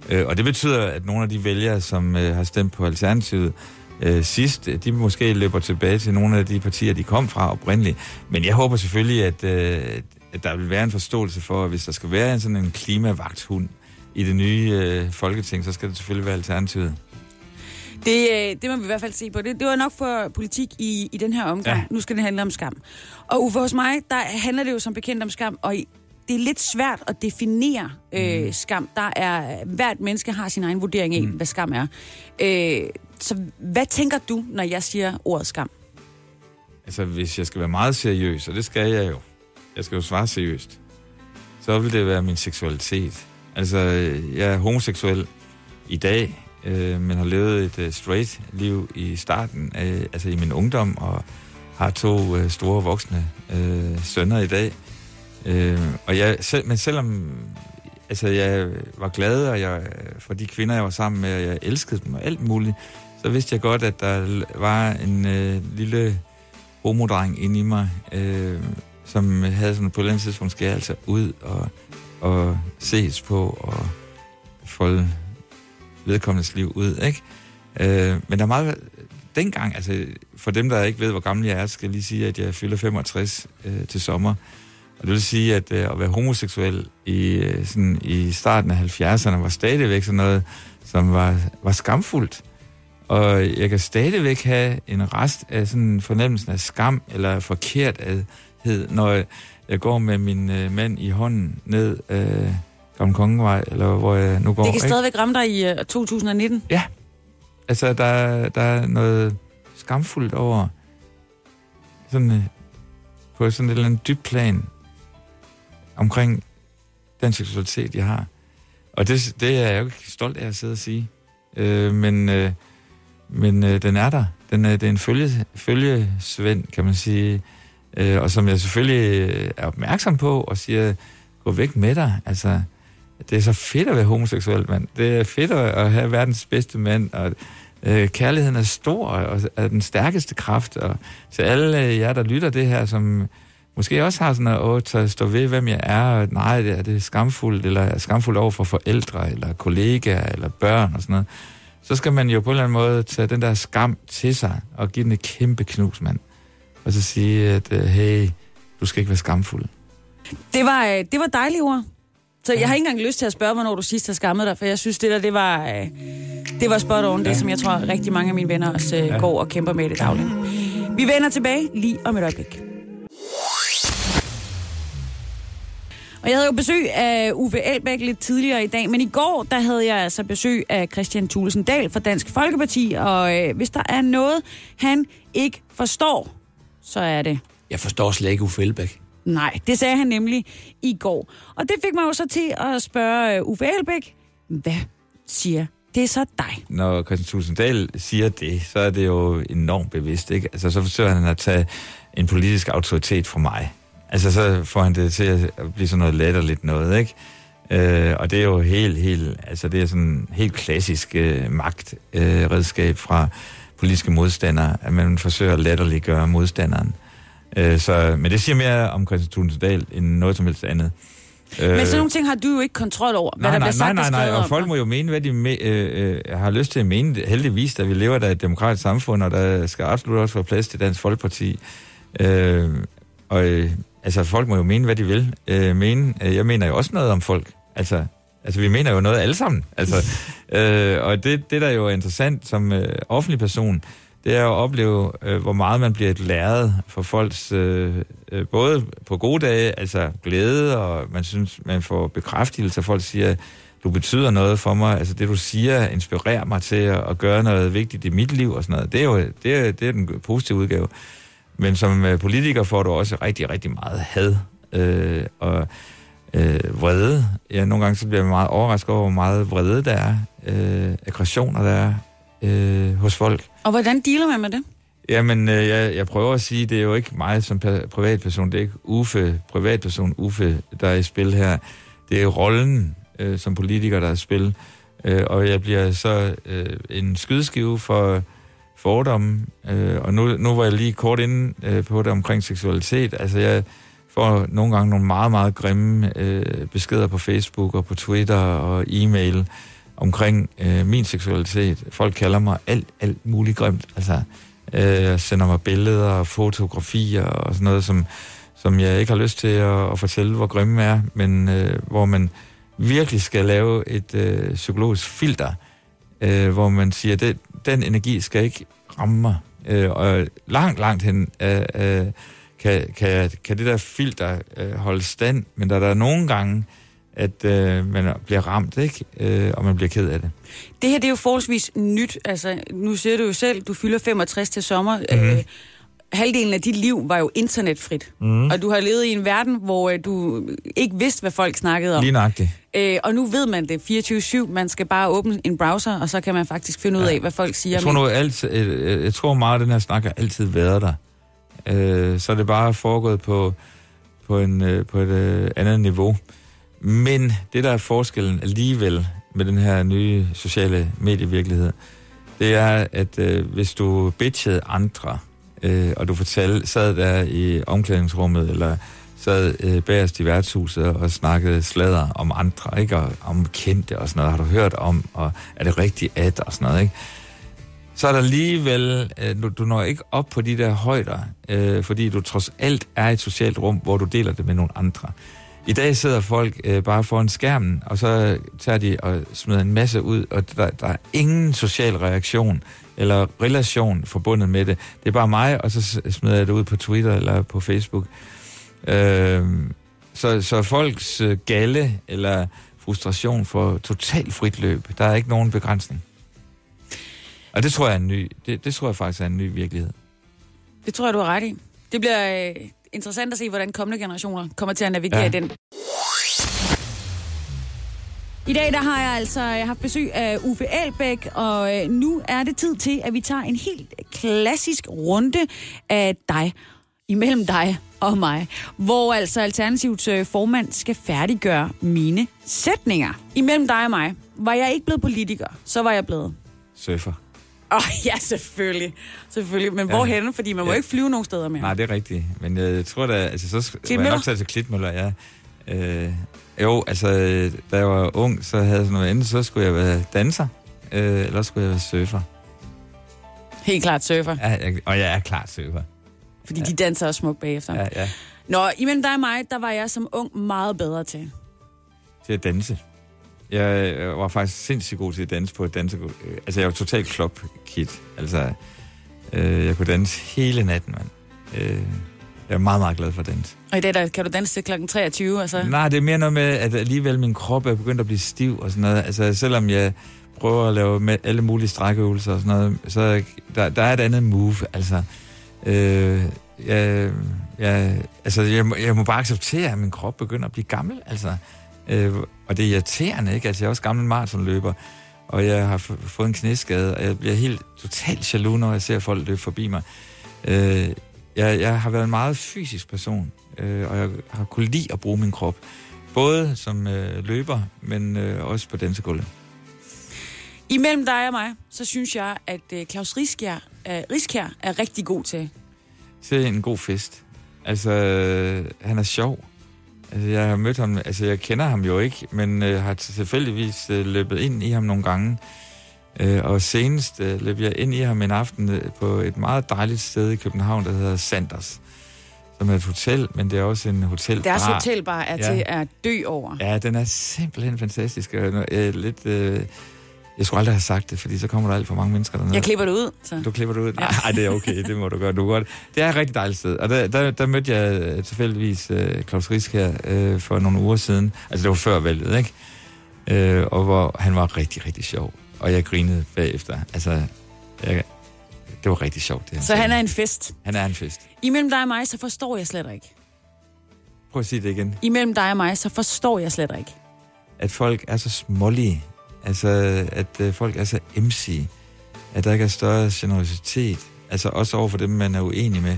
Speaker 14: Øh, og det betyder, at nogle af de vælgere, som øh, har stemt på Alternativet øh, sidst, de måske løber tilbage til nogle af de partier, de kom fra oprindeligt. Men jeg håber selvfølgelig, at, øh, at der vil være en forståelse for, at hvis der skal være en sådan en klimavagthund i det nye øh, folketing, så skal det selvfølgelig være Alternativet.
Speaker 2: Det, øh, det må vi i hvert fald se på. Det, det var nok for politik i, i den her omgang.
Speaker 14: Ja.
Speaker 2: Nu skal det handle om skam. Og Uffe, hos mig, der handler det jo som bekendt om skam, og i- det er lidt svært at definere øh, skam. Der er, hvert menneske har sin egen vurdering af, mm. hvad skam er. Øh, så hvad tænker du, når jeg siger ordet skam?
Speaker 14: Altså, hvis jeg skal være meget seriøs, og det skal jeg jo, jeg skal jo svare seriøst, så vil det være min seksualitet. Altså, jeg er homoseksuel i dag, øh, men har levet et øh, straight liv i starten, af, altså i min ungdom, og har to øh, store voksne øh, sønner i dag. Øh, og jeg, selv, men selvom altså, jeg var glad og jeg, for de kvinder, jeg var sammen med, og jeg elskede dem og alt muligt, så vidste jeg godt, at der var en øh, lille homodreng inde i mig, øh, som havde sådan på et eller andet tidspunkt, skal jeg altså ud og, og ses på og folde vedkommendes liv ud, ikke? Øh, men der er meget... Dengang, altså for dem, der ikke ved, hvor gammel jeg er, skal jeg lige sige, at jeg fylder 65 øh, til sommer. Og det vil sige, at øh, at være homoseksuel i, øh, sådan, i starten af 70'erne var stadigvæk sådan noget, som var, var skamfuldt. Og jeg kan stadigvæk have en rest af sådan fornemmelsen af skam eller forkerthed, når jeg går med min øh, mand i hånden ned øh, Gamle Kongevej, eller hvor jeg nu går.
Speaker 2: Det kan
Speaker 14: ikke?
Speaker 2: stadigvæk ramme dig i uh, 2019.
Speaker 14: Ja. Altså, der, der er noget skamfuldt over sådan, øh, på sådan et eller andet dybt plan omkring den seksualitet, jeg har. Og det, det er jeg jo ikke stolt af at sidde og sige. Øh, men øh, men øh, den er der. Den er, det er en følge, følgesvend, kan man sige. Øh, og som jeg selvfølgelig øh, er opmærksom på og siger, gå væk med dig. Altså, det er så fedt at være homoseksuel, mand. Det er fedt at have verdens bedste mand, og øh, kærligheden er stor og er den stærkeste kraft. Og til alle jer, der lytter det her, som måske også har sådan noget, åh, tør stå ved, hvem jeg er, og nej, det er det skamfuldt, eller er skamfuldt over for forældre, eller kollegaer, eller børn og sådan noget, så skal man jo på en eller anden måde tage den der skam til sig, og give den et kæmpe knus, mand. Og så sige, at øh, hey, du skal ikke være skamfuld.
Speaker 2: Det var, øh, det var dejlige ord. Så jeg har ikke engang lyst til at spørge, hvornår du sidst har skammet dig, for jeg synes, det der, det var, øh, det var spot on, det som jeg tror, rigtig mange af mine venner også øh, går og kæmper med i det daglige. Vi vender tilbage lige om et øjeblik. Og jeg havde jo besøg af Uffe Elbæk lidt tidligere i dag, men i går, der havde jeg altså besøg af Christian Thulesen Dahl fra Dansk Folkeparti, og øh, hvis der er noget, han ikke forstår, så er det
Speaker 11: Jeg forstår slet ikke Uffe Elbæk.
Speaker 2: Nej, det sagde han nemlig i går. Og det fik mig jo så til at spørge øh, Uffe Elbæk, hvad siger det er så dig?
Speaker 14: Når Christian Thulesen Dahl siger det, så er det jo enormt bevidst, ikke? Altså, så forsøger han at tage en politisk autoritet fra mig. Altså, så får han det til at blive sådan noget latterligt noget, ikke? Øh, og det er jo helt, helt, altså det er sådan helt klassisk øh, magtredskab øh, redskab fra politiske modstandere, at man forsøger at latterliggøre modstanderen. Øh, så, men det siger mere om Christian Thulesen Dahl end noget som helst andet.
Speaker 2: Men sådan nogle ting har du jo ikke kontrol over, hvad
Speaker 14: Øh. nej,
Speaker 2: der
Speaker 14: nej,
Speaker 2: bliver sagt
Speaker 14: nej, nej,
Speaker 2: og
Speaker 14: nej, og
Speaker 2: om
Speaker 14: folk må jo mene, hvad de me, øh, øh, har lyst til at mene. Heldigvis, da vi lever der i et demokratisk samfund, og der skal absolut også være plads til Dansk Folkeparti. Øh, og øh, altså, folk må jo mene, hvad de vil øh, mene. Øh, Jeg mener jo også noget om folk. Altså, altså vi mener jo noget alle sammen. Altså, øh, og det, det, der jo er interessant som øh, offentlig person, det er at opleve, øh, hvor meget man bliver et læret for folks, øh, øh, både på gode dage, altså glæde, og man synes, man får bekræftelse, folk siger, du betyder noget for mig, altså det du siger, inspirerer mig til at, at gøre noget vigtigt i mit liv og sådan noget. Det er jo det er, det er den positive udgave. Men som øh, politiker får du også rigtig, rigtig meget had øh, og øh, vrede. Ja, nogle gange så bliver jeg meget overrasket over, hvor meget vrede der er, øh, aggressioner der er øh, hos folk.
Speaker 2: Og hvordan dealer man med det?
Speaker 14: Jamen, øh, jeg, jeg prøver at sige, det er jo ikke mig som privatperson, det er ikke Uffe, privatperson Uffe, der er i spil her. Det er rollen øh, som politiker, der er i spil. Øh, og jeg bliver så øh, en skydeskive for fordomme. Øh, og nu, nu var jeg lige kort inde øh, på det omkring seksualitet. Altså, jeg får nogle gange nogle meget, meget grimme øh, beskeder på Facebook og på Twitter og e-mail omkring øh, min seksualitet. Folk kalder mig alt, alt muligt grimt. Altså, øh, sender mig billeder og fotografier og sådan noget, som, som jeg ikke har lyst til at, at fortælle, hvor grimme er, men øh, hvor man virkelig skal lave et øh, psykologisk filter, øh, hvor man siger, det, den energi skal ikke ramme mig. Øh, og langt, langt hen øh, øh, kan, kan, kan det der filter øh, holde stand, men der er der nogle gange, at øh, man bliver ramt, ikke? Øh, og man bliver ked af det.
Speaker 2: Det her det er jo forholdsvis nyt. Altså, nu siger du jo selv, du fylder 65 til sommer.
Speaker 14: Mhm.
Speaker 2: Mm. Øh, halvdelen af dit liv var jo internetfrit.
Speaker 14: Mhm.
Speaker 2: Og du har levet i en verden, hvor øh, du ikke vidste, hvad folk snakkede om.
Speaker 14: Lige nøjagtigt.
Speaker 2: Øh, og nu ved man det 24-7. Man skal bare åbne en browser, og så kan man faktisk finde ud af, hvad folk siger.
Speaker 14: Jeg tror, nu, alt, øh, jeg tror meget, at den her snak har altid været der. Øh, så er det bare foregået på, på, en, øh, på et øh, andet niveau. Men det, der er forskellen alligevel med den her nye sociale medievirkelighed, det er, at øh, hvis du bitchede andre, øh, og du fortalte, sad der i omklædningsrummet, eller sad øh, bagerst i værtshuset og snakkede sladder om andre, ikke? Og om kendte og sådan noget, har du hørt om, og er det rigtigt at, og sådan noget, ikke? så er der alligevel, øh, du, du når ikke op på de der højder, øh, fordi du trods alt er i et socialt rum, hvor du deler det med nogle andre. I dag sidder folk øh, bare foran skærmen, og så tager de og smider en masse ud, og der, der er ingen social reaktion eller relation forbundet med det. Det er bare mig, og så smider jeg det ud på Twitter eller på Facebook. Øh, så, så folks øh, galle, eller frustration for totalt frit løb. Der er ikke nogen begrænsning. Og det tror jeg er en ny, det, det tror jeg faktisk er en ny virkelighed.
Speaker 2: Det tror jeg, du har ret i. Det bliver øh, interessant at se, hvordan kommende generationer kommer til at navigere
Speaker 14: Ja.
Speaker 2: ja. den. I dag der har jeg altså jeg haft besøg af Uffe Elbæk, og øh, nu er det tid til, at vi tager en helt klassisk runde af dig, imellem dig og mig, hvor altså Alternativets øh, formand skal færdiggøre mine sætninger. Imellem dig og mig var jeg ikke blevet politiker, så var jeg blevet.
Speaker 14: Surfer.
Speaker 2: Åh, oh, ja, selvfølgelig. Selvfølgelig. Men
Speaker 14: Ja.
Speaker 2: hvorhen? Fordi man må
Speaker 14: Ja.
Speaker 2: ikke flyve nogen steder mere.
Speaker 14: Nej, det er rigtigt. Men jeg tror da, altså så var jeg nok taget til Klitmøller, ja. Øh, jo, altså, da jeg var ung, så havde jeg sådan noget andet, så skulle jeg være danser, øh, eller skulle jeg være surfer.
Speaker 2: Helt klart surfer.
Speaker 14: Ja, jeg, og jeg er klart surfer.
Speaker 2: Fordi de danser også smukt bagefter.
Speaker 14: Ja, ja.
Speaker 2: Nå, imellem dig og mig, der var jeg som ung meget bedre til.
Speaker 14: Til at danse. Jeg var faktisk sindssygt god til at danse på et danse... Altså, jeg var totalt klop-kid. Altså, øh, jeg kunne danse hele natten, mand. Øh, jeg er meget, meget glad for at danse.
Speaker 2: Og i dag der, kan du danse til kl. 23, altså.
Speaker 14: Nej, det er mere noget med, at alligevel min krop er begyndt at blive stiv og sådan noget. Altså, selvom jeg prøver at lave med alle mulige strækøvelser og sådan noget, så der, der er et andet move, altså. Øh, jeg, jeg, altså, jeg, må- jeg må bare acceptere, at min krop begynder at blive gammel, altså. Øh, og det er irriterende, ikke? Altså, jeg er også gammel maratonløber, og jeg har fået en knæskade, og jeg bliver helt totalt jaloux, når jeg ser folk løbe forbi mig. Øh, jeg, jeg har været en meget fysisk person, øh, og jeg har kunnet lide at bruge min krop. Både som øh, løber, men øh, også på dansegulvet.
Speaker 2: Imellem dig og mig, så synes jeg, at øh, Claus Riskjær, øh, Riskjær er rigtig god til.
Speaker 14: til en god fest. Altså, øh, han er sjov. Altså, jeg har mødt ham, altså jeg kender ham jo ikke, men øh, har tilfældigvis øh, løbet ind i ham nogle gange. Øh, og senest øh, løb jeg ind i ham en aften øh, på et meget dejligt sted i København, der hedder Sanders. Som er et hotel, men det er også en hotel.
Speaker 2: Deres hotelbar er
Speaker 14: Ja.
Speaker 2: til at dø over.
Speaker 14: Ja, den er simpelthen fantastisk. Og, øh, lidt, øh, jeg skulle aldrig have sagt det, fordi så kommer der alt for mange mennesker dernede.
Speaker 2: Jeg klipper det ud. Så.
Speaker 14: Du klipper det ud? Nej, ja. det er okay, det må du gøre. Du godt. Det er et rigtig dejligt sted. Og der, der, der mødte jeg øh, tilfældigvis øh, Claus Risk her øh, for nogle uger siden. Altså det var før valget, ikke? Øh, og hvor han var rigtig, rigtig sjov. Og jeg grinede bagefter. Altså, jeg, det var rigtig sjovt. Det,
Speaker 2: Så
Speaker 14: sagde.
Speaker 2: han er en fest.
Speaker 14: han er en fest.
Speaker 2: Imellem dig og mig, så forstår jeg slet ikke.
Speaker 14: Prøv at sige det igen.
Speaker 2: Imellem dig og mig, så forstår jeg slet ikke.
Speaker 14: At folk er så smålige. Altså, at øh, folk er så MC. At der ikke er større generositet. Altså også over for dem, man er uenig med.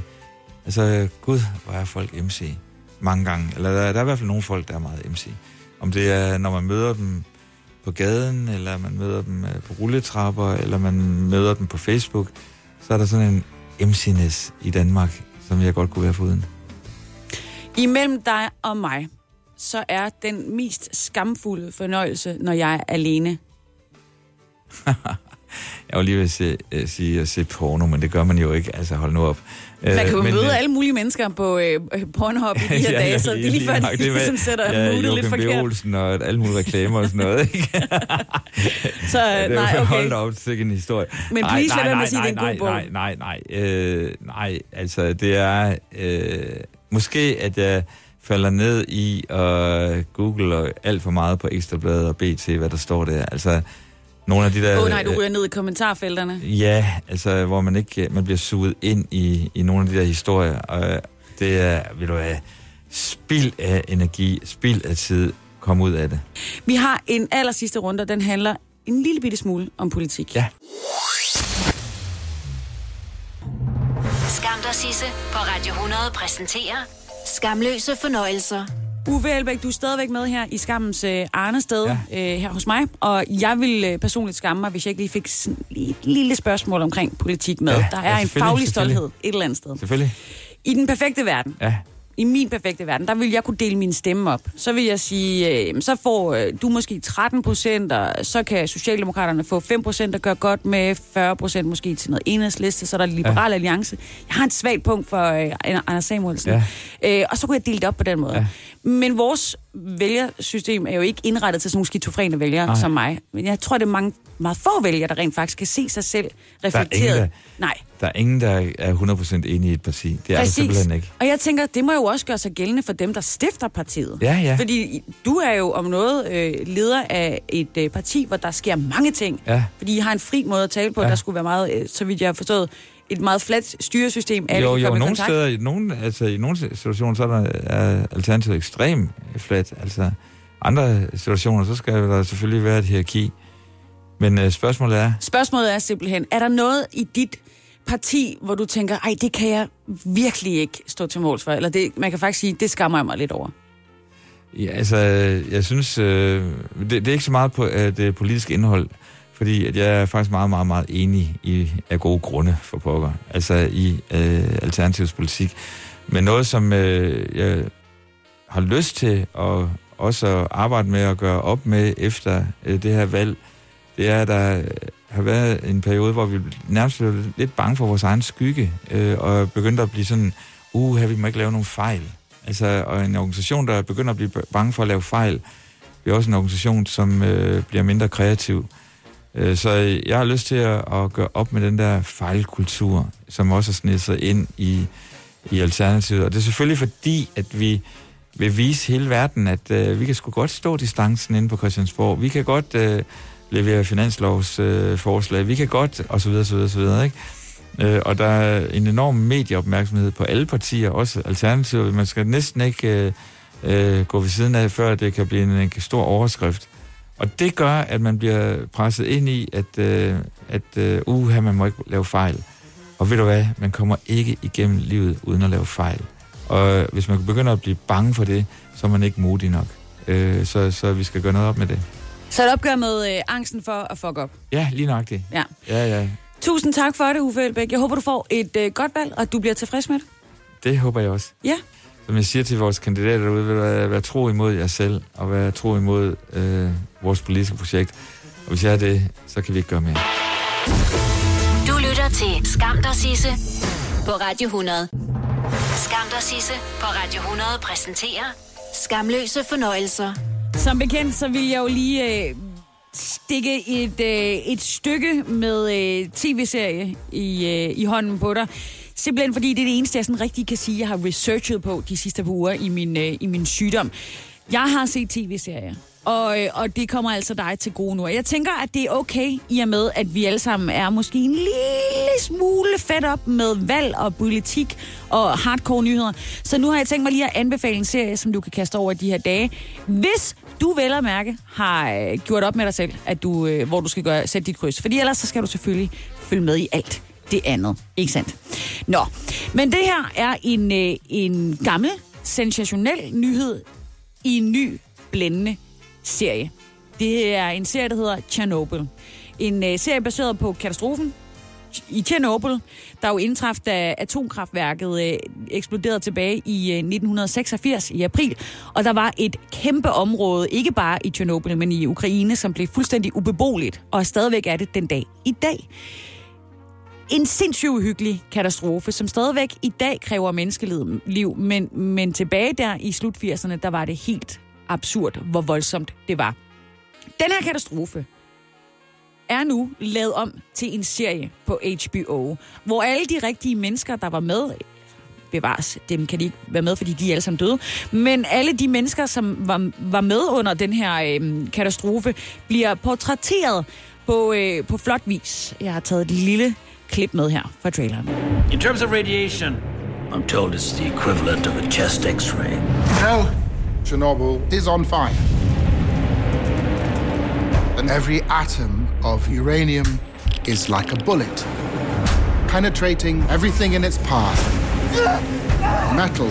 Speaker 14: Altså, gud, hvor er folk MC. Mange gange. Eller der, der er i hvert fald nogle folk, der er meget MC. Om det er, når man møder dem på gaden, eller man møder dem øh, på rulletrapper, eller man møder dem på Facebook, så er der sådan en mc i Danmark, som jeg godt kunne være foruden.
Speaker 2: Imellem dig og mig, så er den mest skamfulde fornøjelse, når jeg er alene.
Speaker 14: Jeg var lige ved at se, øh, sige at se porno, men det gør man jo ikke. Altså, hold nu op.
Speaker 2: Man kan jo
Speaker 14: Øh, men,
Speaker 2: møde
Speaker 14: øh,
Speaker 2: alle mulige mennesker på øh, øh, Pornhub i de her dage, så det er lige før, de
Speaker 14: Det er
Speaker 2: ligesom sætter
Speaker 14: ja,
Speaker 2: moodet lidt forkert.
Speaker 14: Olsen og alle mulige reklamer og sådan noget, ikke?
Speaker 2: Så
Speaker 14: Ja,
Speaker 2: øh,
Speaker 14: det er
Speaker 2: nej,
Speaker 14: jo-
Speaker 2: okay.
Speaker 14: Hold da op, sikke en historie.
Speaker 2: Men
Speaker 14: Nej,
Speaker 2: please lad
Speaker 14: nej,
Speaker 2: være med
Speaker 14: nej,
Speaker 2: at sige, det er en
Speaker 14: nej,
Speaker 2: god bog.
Speaker 14: Nej, nej, nej, nej. Øh, nej, altså det er... Øh, måske at jeg falder ned i og googler alt for meget på Ekstrabladet og BT, hvad der står der. Altså, nogle af de der...
Speaker 2: Åh oh, nej, du ryger ned i kommentarfelterne.
Speaker 14: Ja, altså hvor man ikke man bliver suget ind i, i nogle af de der historier. Og det er, vil du have, spild af energi, spild af tid, kom ud af det.
Speaker 2: Vi har en aller sidste runde, og den handler en lille bitte smule om politik.
Speaker 14: Ja.
Speaker 1: Skam dig, Sisse på Radio 100 præsenterer Skamløse fornøjelser.
Speaker 2: Uffe Elbæk, du er stadigvæk med her i Skammens øh, Arnested ja. øh, her hos mig, og jeg vil øh, personligt skamme mig, hvis jeg ikke lige fik sådan et lille spørgsmål omkring politik med.
Speaker 14: Ja,
Speaker 2: Der
Speaker 14: ja,
Speaker 2: er en
Speaker 14: selvfølgelig,
Speaker 2: faglig stolthed et eller andet sted.
Speaker 14: Selvfølgelig.
Speaker 2: I den perfekte verden,
Speaker 14: Ja.
Speaker 2: I min perfekte verden, der vil jeg kunne dele min stemme op. Så vil jeg sige, øh, så får øh, du måske 13 procent, og så kan Socialdemokraterne få 5 procent og gøre godt med 40 procent måske til noget enhedsliste, så er der Liberal ja. Alliance. Jeg har et svagt punkt for øh, Anders Samuelsen. Ja. Øh, og så kunne jeg dele det op på den måde. Ja. Men vores vælgersystem er jo ikke indrettet til sådan nogle skizofrene vælgere
Speaker 14: Nej.
Speaker 2: som mig. Men jeg tror, det er mange, meget få vælgere, der rent faktisk kan se sig selv
Speaker 14: ingen,
Speaker 2: reflekteret.
Speaker 14: der-
Speaker 2: Nej.
Speaker 14: Der er ingen, der er 100% enige i et parti. Det er der simpelthen ikke.
Speaker 2: Og jeg tænker, det må jo også gøre sig gældende for dem, der stifter partiet.
Speaker 14: Ja, ja.
Speaker 2: Fordi du er jo om noget øh, leder af et øh, parti, hvor der sker mange ting.
Speaker 14: Ja.
Speaker 2: Fordi I har en fri måde at tale på.
Speaker 14: Ja.
Speaker 2: Der skulle være meget, øh, så vidt jeg har forstået, et meget fladt styresystem. Alle
Speaker 14: jo, jo, nogle
Speaker 2: kontakt.
Speaker 14: steder, i nogle, altså, i nogle situationer, så er, der, er alternativet ekstremt flat. Altså, andre situationer, så skal der selvfølgelig være et hierarki. Men øh, spørgsmålet er,
Speaker 2: Spørgsmålet er simpelthen, er der noget i dit parti, hvor du tænker, ej, det kan jeg virkelig ikke stå til måls for? Eller det, man kan faktisk sige, det skammer jeg mig lidt over.
Speaker 14: Ja, altså, jeg synes, øh, det, det er ikke så meget på øh, det politiske indhold, fordi at jeg er faktisk meget, meget, meget enig i af gode grunde for pokker, altså i øh, Alternativets politik. Men noget, som øh, jeg har lyst til at også arbejde med at gøre op med efter øh, det her valg, det er, at der har været en periode, hvor vi nærmest blev lidt bange for vores egen skygge, øh, og begyndte at blive sådan, uh, her vi må ikke lave nogen fejl. Altså, og en organisation, der begynder at blive bange for at lave fejl, bliver også en organisation, som øh, bliver mindre kreativ. Øh, så jeg har lyst til at, at gøre op med den der fejlkultur, som også har snedet sig ind i, i Alternativet. Og det er selvfølgelig fordi, at vi vil vise hele verden, at øh, vi kan sgu godt stå distancen inde på Christiansborg. Vi kan godt øh, leverer finanslovsforslag. Øh, forslag. vi kan godt, og så videre, så videre, så videre, ikke? Øh, og der er en enorm medieopmærksomhed på alle partier, også Alternativet. Man skal næsten ikke øh, øh, gå ved siden af, før det kan blive en, en stor overskrift. Og det gør, at man bliver presset ind i, at, øh, at øh, uha, man må ikke lave fejl. Og ved du hvad, man kommer ikke igennem livet uden at lave fejl. Og hvis man begynder at blive bange for det, så er man ikke modig nok. Øh, så, så vi skal gøre noget op med det.
Speaker 2: Så et opgør med øh, angsten for at fuck op.
Speaker 14: Ja, lige nøjagtigt.
Speaker 2: Ja.
Speaker 14: Ja, ja.
Speaker 2: Tusind tak for det, Uffe Elbæk. Jeg håber, du får et øh, godt valg, og at du bliver tilfreds med det.
Speaker 14: Det håber jeg også.
Speaker 2: Ja.
Speaker 14: Som jeg siger til vores kandidater derude, vil være, være tro imod jer selv, og være tro imod øh, vores politiske projekt. Og hvis jeg er det, så kan vi ikke gøre mere.
Speaker 1: Du lytter til Skam dig Sisse på Radio 100. Skam dig Sisse på Radio 100 præsenterer Skamløse fornøjelser.
Speaker 2: Som bekendt, så vil jeg jo lige øh, stikke et, øh, et stykke med øh, tv-serie i, øh, i hånden på dig. Simpelthen fordi det er det eneste, jeg sådan rigtig kan sige, jeg har researchet på de sidste par uger i min, øh, i min sygdom. Jeg har set tv-serier, og, øh, og det kommer altså dig til gode nu. Og jeg tænker, at det er okay, i og med, at vi alle sammen er måske en lille smule fedt op med valg og politik og hardcore nyheder. Så nu har jeg tænkt mig lige at anbefale en serie, som du kan kaste over de her dage. Hvis du vel at mærke har øh, gjort op med dig selv, at du, øh, hvor du skal gøre, sætte dit kryds. Fordi ellers så skal du selvfølgelig følge med i alt det andet. Ikke sandt? Nå, men det her er en, en gammel, sensationel nyhed i en ny, blændende serie. Det er en serie, der hedder Chernobyl. En øh, serie baseret på katastrofen i Tjernobyl, der jo indtraf, da atomkraftværket øh, eksploderede tilbage i øh, 1986 i april. Og der var et kæmpe område, ikke bare i Tjernobyl, men i Ukraine, som blev fuldstændig ubeboeligt, og stadigvæk er det den dag i dag. En sindssygt uhyggelig katastrofe, som stadigvæk i dag kræver menneskeliv, men, men tilbage der i slut 80'erne, der var det helt absurd, hvor voldsomt det var. Den her katastrofe er nu lavet om til en serie på HBO, hvor alle de rigtige mennesker, der var med, bevares, dem kan de ikke være med, fordi de er alle sammen døde, men alle de mennesker, som var, var med under den her øh, katastrofe, bliver portrætteret på, øh, på flot vis. Jeg har taget et lille klip med her fra traileren.
Speaker 15: In terms of radiation, I'm told it's the equivalent of a chest x-ray.
Speaker 16: Hell, Chernobyl is on fire. And every atom of uranium is like a bullet, penetrating everything in its path metal,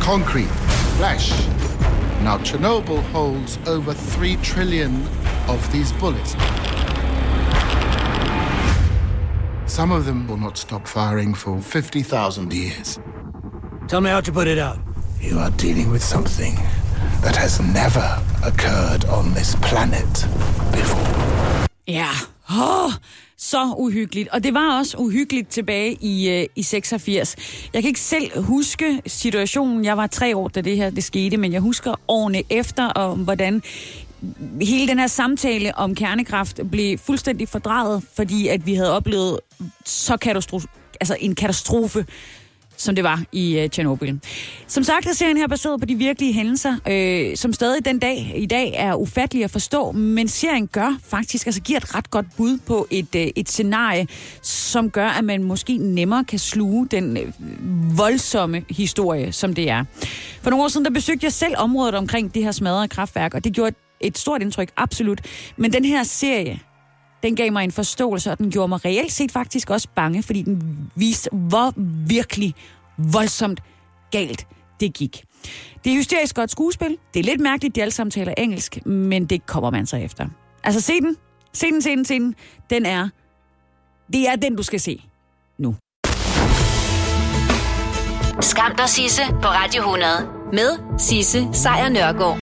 Speaker 16: concrete, flesh. Now, Chernobyl holds over 3 trillion of these bullets. Some of them will not stop firing for 50,000 years.
Speaker 15: Tell me how to put it out.
Speaker 16: You are dealing with something that has never occurred on this planet before.
Speaker 2: Ja, oh, så uhyggeligt. Og det var også uhyggeligt tilbage i, øh, i 86. Jeg kan ikke selv huske situationen. Jeg var tre år, da det her det skete, men jeg husker årene efter, og hvordan hele den her samtale om kernekraft blev fuldstændig fordrejet, fordi at vi havde oplevet så katastrof altså en katastrofe, som det var i uh, Tjernobyl. Som sagt er serien her baseret på de virkelige hændelser, øh, som stadig den dag i dag er ufattelige at forstå, men serien gør faktisk, altså giver et ret godt bud på et, øh, et scenarie, som gør, at man måske nemmere kan sluge den øh, voldsomme historie, som det er. For nogle år siden, der besøgte jeg selv området omkring det her smadrede kraftværk, og det gjorde et stort indtryk, absolut. Men den her serie, den gav mig en forståelse, og den gjorde mig reelt set faktisk også bange, fordi den viste, hvor virkelig voldsomt galt det gik. Det er hysterisk godt skuespil. Det er lidt mærkeligt, de alle sammen taler engelsk, men det kommer man så efter. Altså se den. Se den, se den, se den. Den er... Det er den, du skal se nu.
Speaker 1: Skam dig, Sisse, på Radio 100. Med Sisse Sejr Nørgaard.